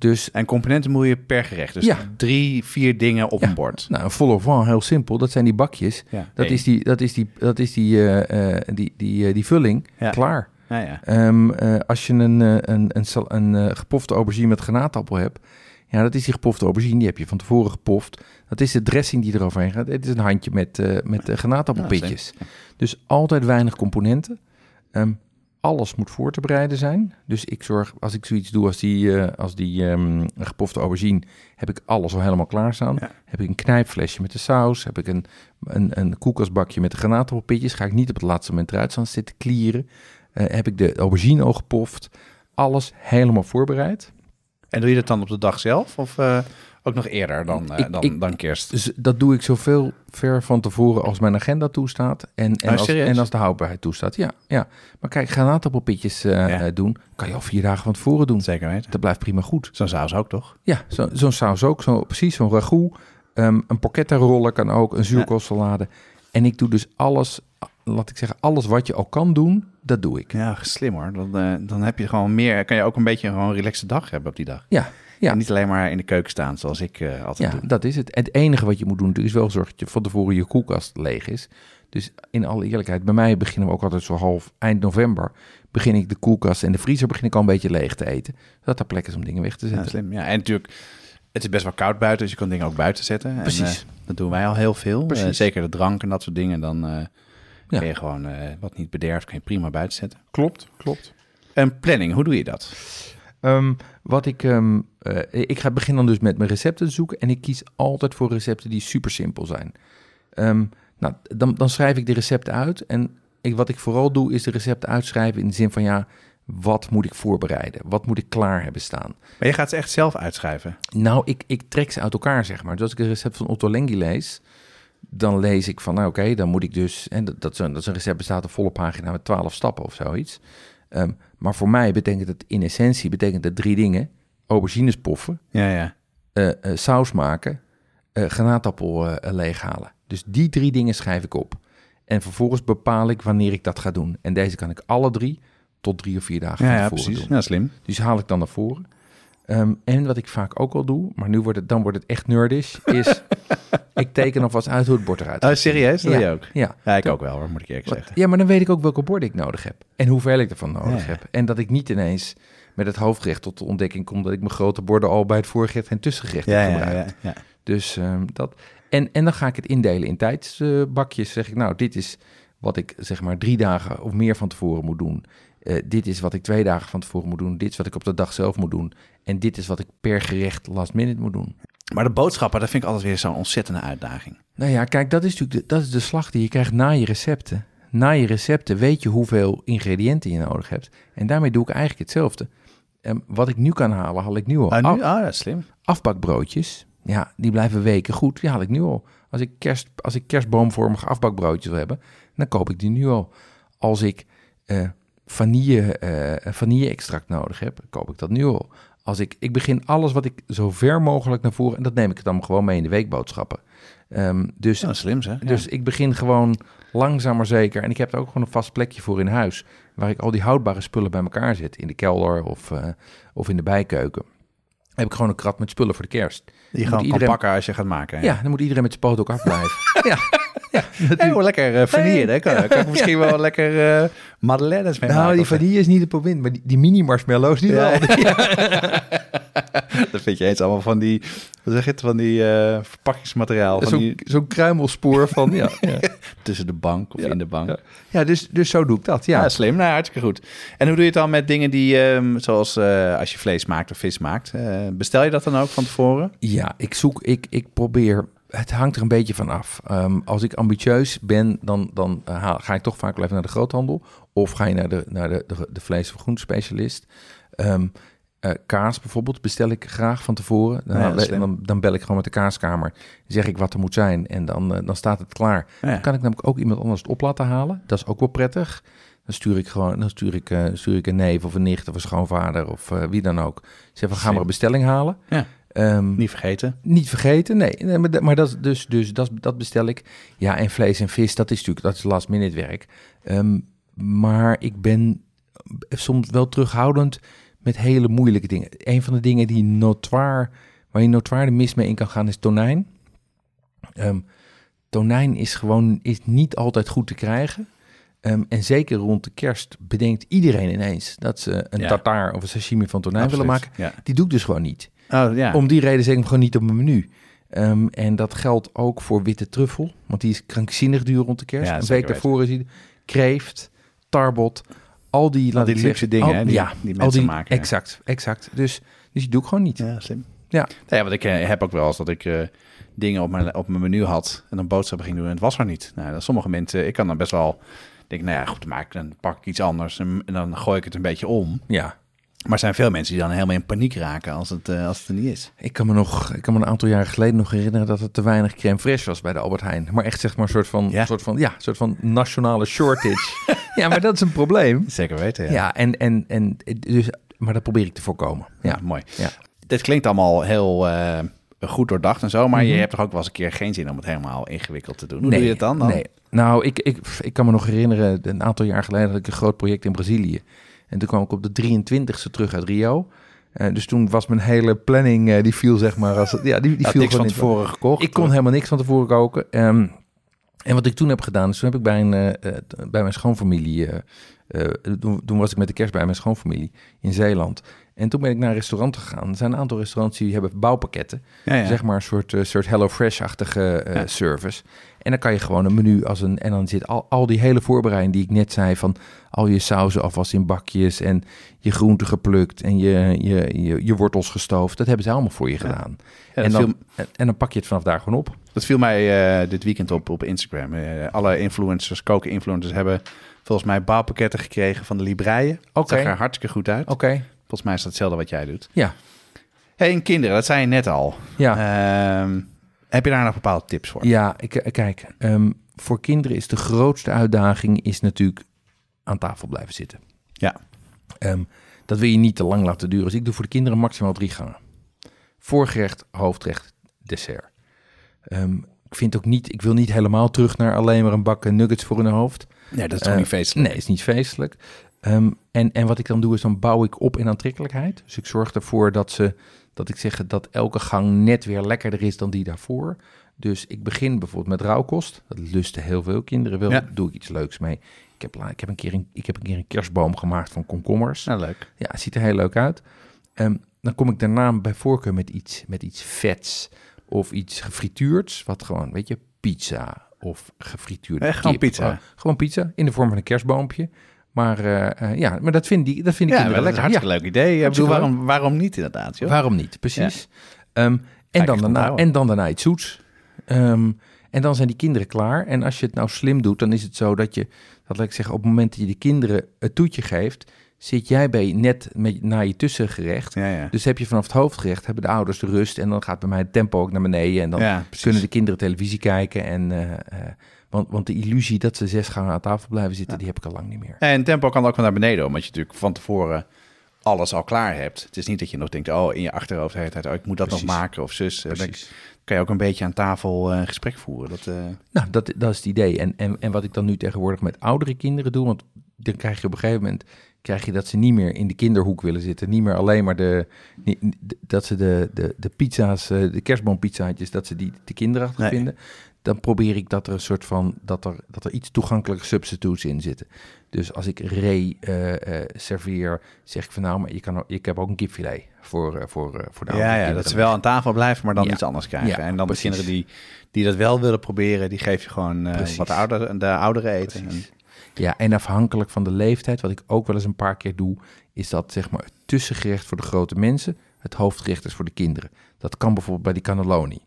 S2: Dus
S1: En componenten moet je per gerecht. Dus
S2: Ja.
S1: drie, vier dingen op
S2: Ja.
S1: een bord.
S2: nou, een vol au vent, heel simpel. Dat zijn die bakjes.
S1: Ja,
S2: Dat is die, dat is die, dat is die, eh, eh, die, die, eh, die vulling.
S1: Ja.
S2: Klaar.
S1: Ja, ja.
S2: Ehm, eh, als je een, een, een, een gepofte aubergine met granaatappel hebt, ja, dat is die gepofte aubergine, die heb je van tevoren gepoft. Dat is de dressing die eroverheen gaat. Het is een handje met, met granaatappelpitjes. dus altijd weinig componenten. Ehm, alles moet voor te bereiden zijn. Dus ik zorg, als ik zoiets doe als die, eh, als die ehm, gepofte aubergine, heb ik alles al helemaal klaarstaan.
S1: Ja.
S2: Heb ik een knijpflesje met de saus, heb ik een, een, een koelkastbakje met de granaatappelpitjes. Ga ik niet op het laatste moment eruit staan zitten klieren. Eh, heb ik de aubergine al gepoft. Alles helemaal voorbereid.
S1: En doe je dat dan op de dag zelf? Of eh, ook nog eerder dan, eh,
S2: Ik-
S1: dan,
S2: ik-
S1: dan kerst?
S2: Dus dat doe ik zoveel ver van tevoren als mijn agenda toestaat. En, en,
S1: Oh,
S2: als, en als de houdbaarheid toestaat. Ja, ja. Maar kijk, granaatappelpitjes eh
S1: Ja.
S2: eh, doen, kan je al vier dagen van tevoren doen.
S1: Zeker weten.
S2: Dat blijft prima goed.
S1: Zo'n saus ook toch?
S2: Ja, zo- zo'n saus ook. Zo, precies, zo'n ragout. Ehm, een porchetta roller kan ook. Een zuurkoolsalade. En ik doe dus alles, laat ik zeggen, alles wat je al kan doen, dat doe ik.
S1: Ja, slim hoor. Dan, dan heb je gewoon meer, kan je ook een beetje gewoon een relaxte dag hebben op die dag.
S2: Ja, ja.
S1: En niet alleen maar in de keuken staan zoals ik eh, altijd
S2: Ja,
S1: doe.
S2: dat is het. Het enige wat je moet doen natuurlijk is wel zorgen dat je van tevoren je koelkast leeg is. Dus in alle eerlijkheid, bij mij beginnen we ook altijd zo half eind november. Begin ik de koelkast en de vriezer begin ik al een beetje leeg te eten. Zodat er plek is om dingen weg te
S1: Ja,
S2: zetten.
S1: slim. Ja, en natuurlijk, het is best wel koud buiten, dus je kan dingen ook buiten zetten. En,
S2: Precies.
S1: eh, dat doen wij al heel veel.
S2: Precies.
S1: Eh, zeker de drank en dat soort dingen. Dan eh
S2: Ja.
S1: kun je gewoon eh, wat niet bederft, kan je prima buiten zetten.
S2: klopt, klopt.
S1: En planning, hoe doe je dat?
S2: Ehm, wat ik, ehm, eh, ik ga beginnen dan dus met mijn recepten te zoeken. En ik kies altijd voor recepten die super simpel zijn. Ehm, nou, dan, dan schrijf ik de recepten uit. En ik, wat ik vooral doe, is de recepten uitschrijven in de zin van ja, wat moet ik voorbereiden? Wat moet ik klaar hebben staan?
S1: Maar je gaat ze echt zelf uitschrijven.
S2: Nou, ik, ik trek ze uit elkaar, zeg maar. Dus als ik een recept van Otto Lengi lees, dan lees ik van, nou oké, dan moet ik dus... En dat, dat, is een, dat is een recept bestaat een volle pagina met twaalf stappen of zoiets. Ehm, maar voor mij betekent het in essentie betekent het drie dingen. Aubergines poffen,
S1: Ja, ja.
S2: eh, eh, saus maken, eh granaatappel leeghalen. Dus die drie dingen schrijf ik op. En vervolgens bepaal ik wanneer ik dat ga doen. En deze kan ik alle drie tot drie of vier dagen
S1: Ja, ja precies.
S2: doen.
S1: Ja, slim.
S2: Dus haal ik dan naar voren. Ehm, en wat ik vaak ook al doe, maar nu wordt het, dan wordt het echt nerdish, is ik teken alvast uit hoe het bord eruit
S1: Oh, serieus? Dat
S2: ja.
S1: je ook?
S2: Ja.
S1: Ja, ik ook wel hoor, moet ik eerlijk zeggen.
S2: ja, maar dan weet ik ook welke borden ik nodig heb. En hoeveel ik ervan nodig
S1: Ja.
S2: heb. En dat ik niet ineens met het hoofdgerecht tot de ontdekking kom dat ik mijn grote borden al bij het voorgerecht en tussengerecht
S1: Ja,
S2: heb gebruikt.
S1: ja, ja.
S2: Dus ehm, dat. En, en dan ga ik het indelen in tijdsbakjes. zeg ik, nou, dit is wat ik zeg maar drie dagen of meer van tevoren moet doen. Eh, dit is wat ik twee dagen van tevoren moet doen. Dit is wat ik op de dag zelf moet doen. En dit is wat ik per gerecht last minute moet doen.
S1: Maar de boodschappen, dat vind ik altijd weer zo'n ontzettende uitdaging.
S2: Nou ja, kijk, dat is natuurlijk de, dat is de slag die je krijgt na je recepten. Na je recepten weet je hoeveel ingrediënten je nodig hebt. En daarmee doe ik eigenlijk hetzelfde. Ehm, wat ik nu kan halen, haal ik nu al.
S1: Ah, nu? Ah, dat is slim.
S2: afbakbroodjes, ja, die blijven weken goed. Die haal ik nu al. Als ik, kerst, als ik kerstboomvormige afbakbroodjes wil hebben, dan koop ik die nu al. Als ik eh vanille, eh vanille-extract nodig heb, koop ik dat nu al. Als ik, ik begin alles wat ik zo ver mogelijk naar voren, en dat neem ik dan gewoon mee in de weekboodschappen. Ehm, dus
S1: Ja, slim zeg. Ja.
S2: dus ik begin gewoon langzaam maar zeker. En ik heb er ook gewoon een vast plekje voor in huis. Waar ik al die houdbare spullen bij elkaar zet. In de kelder of, eh, of in de bijkeuken. Heb ik gewoon een krat met spullen voor de kerst.
S1: die je gewoon
S2: iedereen-
S1: pakken als je gaat maken.
S2: Ja, dan moet iedereen met zijn poot ook afblijven. ja, ja.
S1: Hey, hoe lekker uh, vanille, hè? Kan, kan ik misschien wel lekker eh madeleines mee
S2: Nou,
S1: maken.
S2: die
S1: zo.
S2: vanille is niet het probleem, maar die, die mini marshmallows die
S1: Ja.
S2: wel.
S1: dat vind je eens allemaal van die, wat zeg je het, van die eh, verpakkingsmateriaal.
S2: Zo'n
S1: die,
S2: zo'n kruimelspoor van, ja. ja.
S1: tussen de bank of
S2: Ja,
S1: in de bank.
S2: ja. Dus, dus zo doe ik dat,
S1: Ja,
S2: ja.
S1: slim. Nou, hartstikke goed. En hoe doe je het dan met dingen die, ehm, zoals eh, als je vlees maakt of vis maakt? Eh, bestel je dat dan ook van tevoren?
S2: Ja, ik zoek, ik, ik probeer. Het hangt er een beetje van af. Ehm, als ik ambitieus ben, dan, dan eh, ga ik toch vaak wel even naar de groothandel. Of ga je naar de, naar de, de, de vlees- of groentespecialist. Ehm eh, kaas bijvoorbeeld bestel ik graag van tevoren. Dan,
S1: Ja,
S2: dan, bel ik gewoon met de kaaskamer. Zeg ik wat er moet zijn en dan, eh, dan staat het klaar.
S1: Ja.
S2: Dan kan ik namelijk ook iemand anders het op laten halen. Dat is ook wel prettig. Dan stuur ik gewoon, dan stuur ik, stuur ik een neef of een nicht of een schoonvader of wie dan ook. Zeg van ga maar een bestelling halen.
S1: Ja.
S2: Ehm,
S1: Niet vergeten.
S2: niet vergeten, nee. nee maar dat, maar dat, dus, dus dat, dat bestel ik. Ja, en vlees en vis, dat is natuurlijk dat is last minute werk. Ehm, maar ik ben soms wel terughoudend met hele moeilijke dingen. Een van de dingen die notoir, waar je notoir de mis mee in kan gaan, is tonijn. Ehm, tonijn is gewoon is niet altijd goed te krijgen. En zeker rond de kerst bedenkt iedereen ineens dat ze een
S1: Ja.
S2: tartaar of een sashimi van tonijn willen maken.
S1: Ja.
S2: Die doe ik dus gewoon niet.
S1: Oh, ja.
S2: Om die reden zeg ik hem gewoon niet op mijn menu. Ehm, en dat geldt ook voor witte truffel, want die is krankzinnig duur rond de kerst.
S1: Ja,
S2: een week daarvoor is die kreeft, tarbot, al die, ik
S1: luxe dingen,
S2: al-
S1: hè, die-
S2: ja,
S1: die
S2: al
S1: mensen
S2: die,
S1: maken, ja.
S2: Exact, exact. Dus, dus die doe ik gewoon niet.
S1: Ja, slim.
S2: Ja.
S1: Nou ja, want ik eh, heb ook wel eens dat ik eh, dingen op mijn, op mijn menu had en dan boodschappen ging doen en het was er niet. Nou, dan sommige mensen, ik kan dan best wel denk nou ja, goed, dan maak ik dan pak ik iets anders en, en dan gooi ik het een beetje om.
S2: Ja,
S1: Maar er zijn veel mensen die dan helemaal in paniek raken als het, eh, als het er niet is.
S2: Ik kan me nog, ik kan me een aantal jaren geleden nog herinneren dat er te weinig crème fraîche was bij de Albert Heijn. Maar echt zeg maar een soort van,
S1: Ja.
S2: soort van, ja, soort van nationale shortage. ja, maar dat is een probleem.
S1: Zeker weten, ja.
S2: Ja, en, en, en dus, maar dat probeer ik te voorkomen.
S1: Ja,
S2: Ja,
S1: mooi.
S2: Ja.
S1: Dit klinkt allemaal heel eh, goed doordacht en zo, maar je
S2: Mhm.
S1: hebt toch ook wel eens een keer geen zin om het helemaal ingewikkeld te doen. Hoe
S2: nee,
S1: doe je het dan? dan?
S2: Nee. Nou, ik, ik, ik kan me nog herinneren, een aantal jaar geleden had ik een groot project in Brazilië. En toen kwam ik op de 23e terug uit Rio. Eh, dus toen was mijn hele planning, eh, die viel zeg maar als... Ja, die, die viel
S1: niks van
S2: in-
S1: tevoren gekocht?
S2: Ik kon helemaal niks van tevoren koken. Ehm, en wat ik toen heb gedaan, is toen heb ik bij, een, eh, eh, bij mijn schoonfamilie... eh, toen, toen was ik met de kerst bij mijn schoonfamilie in Zeeland. En toen ben ik naar een restaurant gegaan. Er zijn een aantal restaurants die hebben bouwpakketten.
S1: Ja, ja.
S2: Zeg maar een soort, eh, soort Hello Fresh-achtige eh,
S1: Ja.
S2: service. En dan kan je gewoon een menu als een... En dan zit al, al die hele voorbereiding die ik net zei... van al je sauzen alvast in bakjes... en je groenten geplukt en je, je, je, je wortels gestoofd. Dat hebben ze allemaal voor je gedaan.
S1: Ja,
S2: en, dan,
S1: viel,
S2: en, dan pak je het vanaf daar gewoon op.
S1: dat viel mij dit weekend op op Instagram. Alle influencers, koken-influencers hebben volgens mij bouwpakketten gekregen van de Libreien.
S2: Oké.
S1: zag er hartstikke goed uit.
S2: Oké,
S1: Volgens mij is dat hetzelfde wat jij doet.
S2: ja.
S1: Hey, en kinderen, dat zei je net al.
S2: Ja,
S1: Ehm, heb je daar nog bepaalde tips voor?
S2: ja ik, eh, kijk, ehm, voor kinderen is de grootste uitdaging is natuurlijk aan tafel blijven zitten.
S1: Ja.
S2: Ehm, dat wil je niet te lang laten duren. Dus ik doe voor de kinderen maximaal drie gangen. Voorgerecht, hoofdrecht, dessert. Ik vind ook niet, ik wil niet helemaal terug naar alleen maar een bak nuggets voor hun hoofd.
S1: Nee, dat is toch
S2: Eh,
S1: niet feestelijk?
S2: Nee, is niet feestelijk. Ehm, en, en wat ik dan doe is dan bouw ik op in aantrekkelijkheid. Dus ik zorg ervoor dat ze, dat ik zeg dat elke gang net weer lekkerder is dan die daarvoor. Dus ik begin bijvoorbeeld met rauwkost. Dat lusten heel veel kinderen wel.
S1: Ja.
S2: Daar doe ik iets leuks mee. Ik heb, ik, heb een keer een, ik heb een keer een kerstboom gemaakt van komkommers.
S1: Nou, leuk.
S2: Ja, het ziet er heel leuk uit. Ehm, dan kom ik daarna bij voorkeur met iets, met iets vets of iets gefrituurds. Wat gewoon, weet je, pizza of gefrituurde
S1: Echt gewoon
S2: kip.
S1: pizza?
S2: Oh, gewoon pizza in de vorm van een kerstboompje. Maar eh, eh, ja, maar dat vind, die, dat vind ik
S1: Ja, een hartstikke leuk idee. Ik bedoel, waarom, waarom niet inderdaad, joh?
S2: Waarom niet? Precies. Ehm, en, dan daarna, en dan daarna iets zoets. Ehm, en dan zijn die kinderen klaar. En als je het nou slim doet, dan is het zo dat je, dat laat ik zeggen, op het moment dat je de kinderen het toetje geeft, zit jij bij net met, naar je tussengerecht.
S1: Ja, ja.
S2: Dus heb je vanaf het hoofdgerecht, hebben de ouders de rust en dan gaat bij mij het tempo ook naar beneden. En dan
S1: ja,
S2: kunnen de kinderen televisie kijken. En, eh, eh, want, want de illusie dat ze zes gangen aan tafel blijven zitten, die heb ik al lang niet meer.
S1: En tempo kan ook wel naar beneden, omdat je natuurlijk van tevoren alles al klaar hebt. Het is niet dat je nog denkt, oh, in je achterhoofd de hele tijd, oh, ik moet dat
S2: Precies.
S1: nog maken of zus. Eh, Dan kan je ook een beetje aan tafel gesprek voeren. Dat,
S2: Nou, dat, dat is het idee. En, en, en wat ik dan nu tegenwoordig met oudere kinderen doe, want dan krijg je op een gegeven moment krijg je dat ze niet meer in de kinderhoek willen zitten. Niet meer alleen maar de, niet- de- dat ze de, de, de pizza's, eh, de kerstboompizzaatjes, dat ze die te kinderachtig
S1: Nee.
S2: vinden. Dan probeer ik dat er een soort van, dat er, dat er iets toegankelijke substitutes in zitten. Dus als ik ree eh, eh, serveer, zeg ik van nou, maar je kan, ik heb ook een kipfilet voor, voor, voor de
S1: ja,
S2: oudere
S1: ja, dat ze wel aan tafel blijven, maar dan
S2: Ja.
S1: iets anders krijgen.
S2: Ja,
S1: en dan
S2: precies.
S1: de kinderen die, die dat wel willen proberen, die geef je gewoon wat ouder, de ouderen eten.
S2: Precies. Ja, en afhankelijk van de leeftijd, wat ik ook wel eens een paar keer doe, is dat zeg maar het tussengerecht voor de grote mensen, het hoofdgerecht is voor de kinderen. Dat kan bijvoorbeeld bij die cannelloni.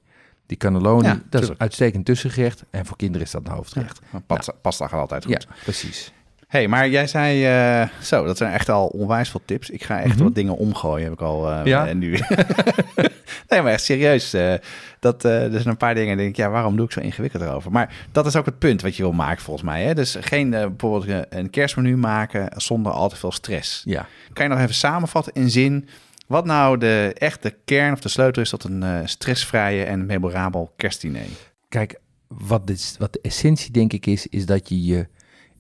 S2: Die cannelloni,
S1: Ja,
S2: dat is
S1: tuurlijk.
S2: uitstekend tussengerecht en voor kinderen is dat een hoofdgerecht.
S1: En Pasta, pasta gaat altijd goed.
S2: Ja, precies.
S1: hey, maar jij zei, eh, zo, dat zijn echt al onwijs veel tips. Ik ga echt
S2: Mhm.
S1: wat dingen omgooien, heb ik al. eh,
S2: Ja?
S1: En nu. nee, maar echt serieus. eh, dat, eh, er zijn een paar dingen, denk ik, ja, waarom doe ik zo ingewikkeld erover? Maar dat is ook het punt wat je wil maken, volgens mij. Hè? Dus geen, eh, bijvoorbeeld een kerstmenu maken zonder al te veel stress.
S2: Ja,
S1: Kan je nog even samenvatten in zin, wat nou de echte kern of de sleutel is tot een stressvrije en memorabel kerstdiner?
S2: kijk, wat, dit, wat de essentie denk ik is, is dat je je,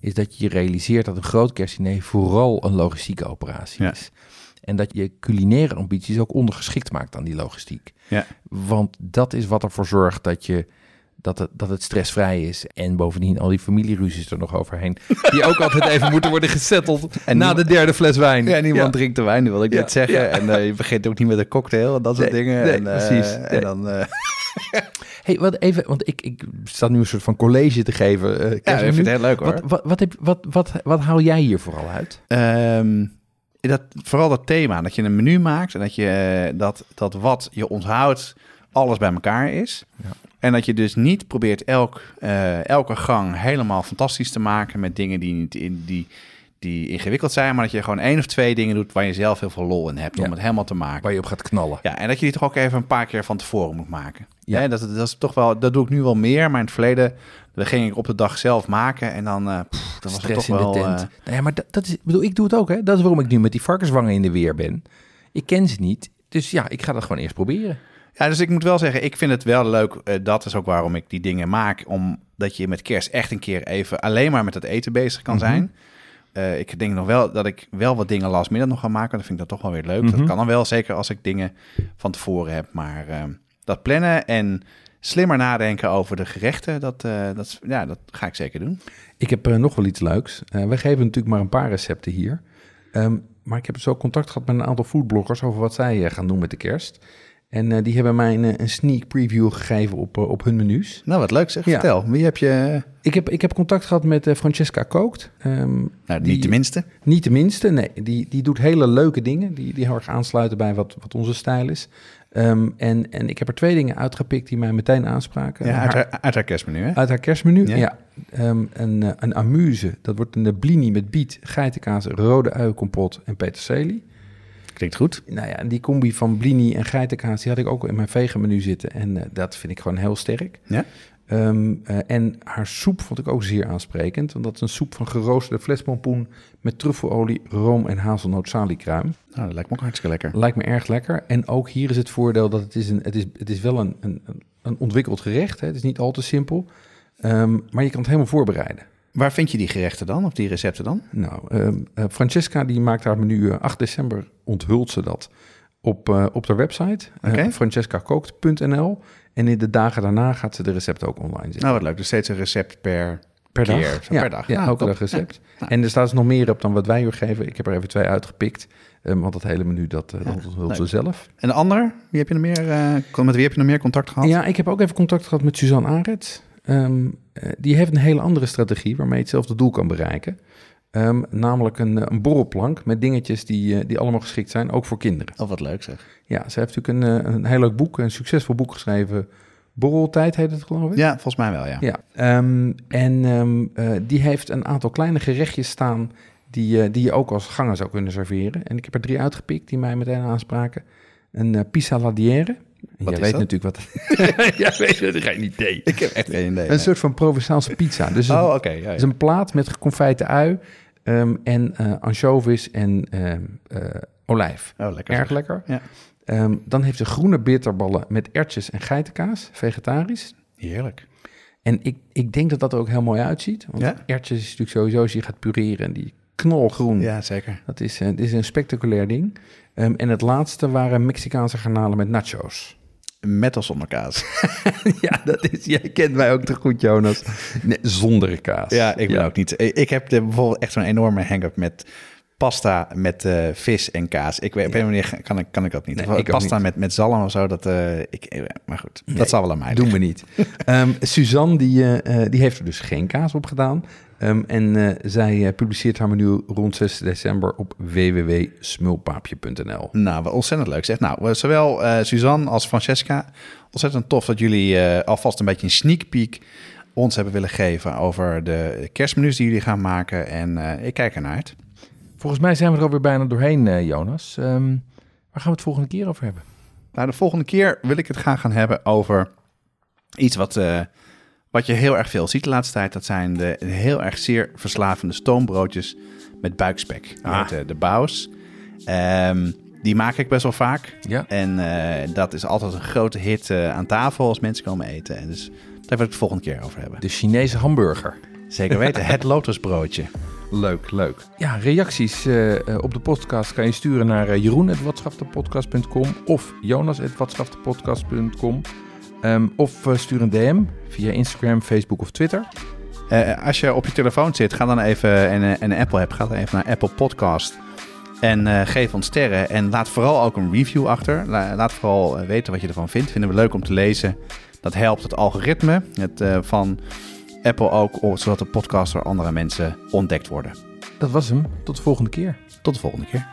S2: is dat je je realiseert dat een groot kerstdiner vooral een logistieke operatie
S1: Ja.
S2: is. En dat je culinaire ambities ook ondergeschikt maakt aan die logistiek.
S1: Ja.
S2: Want dat is wat ervoor zorgt dat, je, dat, het, dat het stressvrij is. En bovendien al die familieruzies er nog overheen. Die ook altijd even moeten worden gesetteld
S1: En
S2: na de derde fles wijn.
S1: Ja, niemand drinkt de wijn, wil ik
S2: Ja,
S1: net zeggen.
S2: ja.
S1: En eh, je begint ook niet met een cocktail en dat soort
S2: Nee,
S1: dingen.
S2: nee,
S1: en, eh,
S2: precies.
S1: En
S2: Nee.
S1: dan... eh,
S2: Hey, wat even, want ik, ik sta nu een soort van college te geven.
S1: ja, ik vind het heel leuk hoor.
S2: wat, wat, wat, heb, wat, wat, wat haal jij hier vooral uit?
S1: Ehm, dat, vooral dat thema, dat je een menu maakt en dat, je, eh, dat, dat wat je onthoudt alles bij elkaar is.
S2: Ja.
S1: En dat je dus niet probeert elk, eh, elke gang helemaal fantastisch te maken met dingen die, niet in, die, die ingewikkeld zijn, maar dat je gewoon één of twee dingen doet waar je zelf heel veel lol in hebt
S2: Ja.
S1: om het helemaal te maken.
S2: Waar je op gaat knallen.
S1: Ja, en dat je die toch ook even een paar keer van tevoren moet maken.
S2: Ja.
S1: Ja. dat, dat is toch wel, dat doe ik nu wel meer, maar in het verleden dan ging ik op de dag zelf maken en dan, eh pff, dan was het toch
S2: in
S1: wel...
S2: de tent.
S1: eh,
S2: Nou ja, maar dat, dat is, bedoel, ik doe het ook, hè. Dat is waarom ik nu met die varkenswangen in de weer ben. Ik ken ze niet, dus ja, ik ga dat gewoon eerst proberen.
S1: Ja, dus ik moet wel zeggen, ik vind het wel leuk. eh, dat is ook waarom ik die dingen maak. Omdat je met kerst echt een keer even alleen maar met het eten bezig kan
S2: Mhm.
S1: zijn. Ik denk nog wel dat ik wel wat dingen last middag nog ga maken. Dan vind ik dat toch wel weer leuk.
S2: Mhm.
S1: Dat kan dan wel, zeker als ik dingen van tevoren heb. Maar dat plannen en slimmer nadenken over de gerechten, dat, eh, dat, ja, dat ga ik zeker doen.
S3: Ik heb eh, nog wel iets leuks. Eh we geven natuurlijk maar een paar recepten hier. Ehm, maar ik heb zo contact gehad met een aantal foodbloggers over wat zij gaan doen met de kerst. En die hebben mij een, een sneak preview gegeven op, op hun menus.
S1: Nou, wat leuk zeg.
S3: Ja.
S1: Vertel, wie heb je...
S3: Ik heb, ik heb contact gehad met Francesca Kookt. Ehm,
S1: Nou,
S3: Die-
S1: niet de minste.
S3: Niet de minste, nee. Die, die doet hele leuke dingen. Die, die heel erg aansluiten bij wat, wat onze stijl is. Ehm, en, en ik heb er twee dingen uitgepikt die mij meteen aanspraken.
S1: Ja, uit,
S3: Haar-
S1: haar, uit haar kerstmenu, hè?
S3: uit haar kerstmenu,
S1: Ja.
S3: ja. Ehm, een, eh, een amuse, dat wordt een blini met biet, geitenkaas, rode uienkompot en peterselie.
S1: Klinkt goed.
S3: Nou ja, en die combi van blini en geitenkaas, die had ik ook in mijn vegan menu zitten. En eh, dat vind ik gewoon heel sterk.
S1: Ja?
S3: Ehm, eh, en haar soep vond ik ook zeer aansprekend. Want dat is een soep van geroosterde flespompoen met truffelolie, room en hazelnoot salikruim.
S1: Nou, dat lijkt me ook hartstikke lekker.
S3: Lijkt me erg lekker. En ook hier is het voordeel dat het is, een, het is, het is wel een, een, een ontwikkeld gerecht. Hè. Het is niet al te simpel. Ehm, maar je kan het helemaal voorbereiden.
S1: Waar vind je die gerechten dan? Of die recepten dan?
S3: Nou, ehm, eh, Francesca die maakt haar menu eh, 8 december, onthult ze dat op, eh, op haar website. eh, francescakookt.nl. En in de dagen daarna gaat ze de recepten ook online zetten.
S1: Nou, wat leuk. Dus steeds een recept per...
S3: per
S1: keer,
S3: dag. ja,
S1: per dag.
S3: Ja, elke dag recept.
S1: Ja.
S3: En er staat dus nog meer op dan wat wij u geven. Ik heb er even twee uitgepikt. ehm, want dat hele menu, dat, eh, dat ze zelf.
S1: En de ander? Wie heb je nog meer, eh, met wie heb je nog meer contact gehad?
S3: Ja, ik heb ook even contact gehad met Suzanne Aret. Ehm, eh, die heeft een hele andere strategie waarmee je hetzelfde doel kan bereiken. Ehm, namelijk een, eh, een borrelplank met dingetjes die, eh, die allemaal geschikt zijn, ook voor kinderen.
S1: Oh, wat leuk zeg.
S3: Ja, ze heeft natuurlijk een, eh, een heel leuk boek, een succesvol boek geschreven. Borreltijd heet het, geloof ik.
S1: Ja, volgens mij wel, ja.
S3: Ja, ehm, en ehm, eh, die heeft een aantal kleine gerechtjes staan die, die je ook als ganger zou kunnen serveren. En ik heb er drie uitgepikt die mij meteen aanspraken. Een uh, pissaladière.
S1: Wat
S3: jij
S1: is
S3: weet
S1: dat?
S3: natuurlijk wat... jij weet het, geen idee.
S1: Ik heb echt geen idee.
S3: Een
S1: nee.
S3: soort van Provençaalse pizza. Dus
S1: Oh, oké. ja, ja.
S3: is een plaat met geconfijte ui ehm, en eh anchovies en ehm, eh, olijf.
S1: Oh, lekker.
S3: Erg
S1: zeg.
S3: lekker.
S1: Ja.
S3: Ehm, dan heeft ze groene bitterballen met ertjes en geitenkaas, vegetarisch.
S1: Heerlijk.
S3: En ik, ik denk dat dat er ook heel mooi uitziet. Want
S1: Ja?
S3: ertjes is natuurlijk sowieso, als je gaat pureren en die knalgroen.
S1: Ja, zeker.
S3: Dat is, eh, dit is een spectaculair ding. Ehm, en het laatste waren Mexicaanse garnalen met nachos.
S1: Met of zonder kaas.
S3: ja, dat is, jij kent mij ook te goed, Jonas. Nee, zonder kaas.
S1: Ja, ik ben ook niet. Ik heb de, bijvoorbeeld echt zo'n enorme hang-up met pasta met eh, vis en kaas. Ik weet, op een manier kan ik, kan ik dat niet.
S3: Nee,
S1: Of
S3: ik
S1: pasta
S3: niet.
S1: met, met zalm of zo, dat, eh, ik, eh, maar goed,
S3: Nee,
S1: dat zal wel aan mij
S3: Doen we niet. Ehm, Suzanne, die, die heeft er dus geen kaas op gedaan. Ehm, en zij publiceert haar menu rond 6 december op www.smulpaapje.nl.
S1: Nou, wat ontzettend leuk zeg. Nou, zowel Suzanne als Francesca, ontzettend tof dat jullie alvast een beetje een sneak peek ons hebben willen geven over de kerstmenu's die jullie gaan maken. En ik kijk ernaar uit.
S2: Volgens mij zijn we er alweer bijna doorheen, eh, Jonas. Ehm, waar gaan we het volgende keer over hebben?
S1: Nou, de volgende keer wil ik het graag gaan hebben over iets wat, eh, wat je heel erg veel ziet de laatste tijd. Dat zijn de heel erg zeer verslavende stoombroodjes met buikspek.
S2: Ah.
S1: de baus. Ehm, die maak ik best wel vaak.
S2: Ja.
S1: En eh, dat is altijd een grote hit aan tafel als mensen komen eten. En dus daar wil ik het de volgende keer over hebben.
S2: De Chinese hamburger.
S1: Zeker weten, het lotusbroodje.
S3: Leuk, leuk.
S2: Ja, reacties eh, eh, op de podcast kan je sturen naar uh, of jonas.watschaftepodcast.com. Ehm, of eh, stuur een DM via Instagram, Facebook of Twitter.
S1: Als je op je telefoon zit, ga dan even en, Apple hebt, ga dan even naar Apple Podcast. En geef ons sterren. En laat vooral ook een review achter. La- laat vooral weten wat je ervan vindt. Vinden we leuk om te lezen. Dat helpt het algoritme het, van Apple ook, o- zodat de podcast door andere mensen ontdekt worden.
S2: Dat was hem. Tot de volgende keer.
S1: Tot de volgende keer.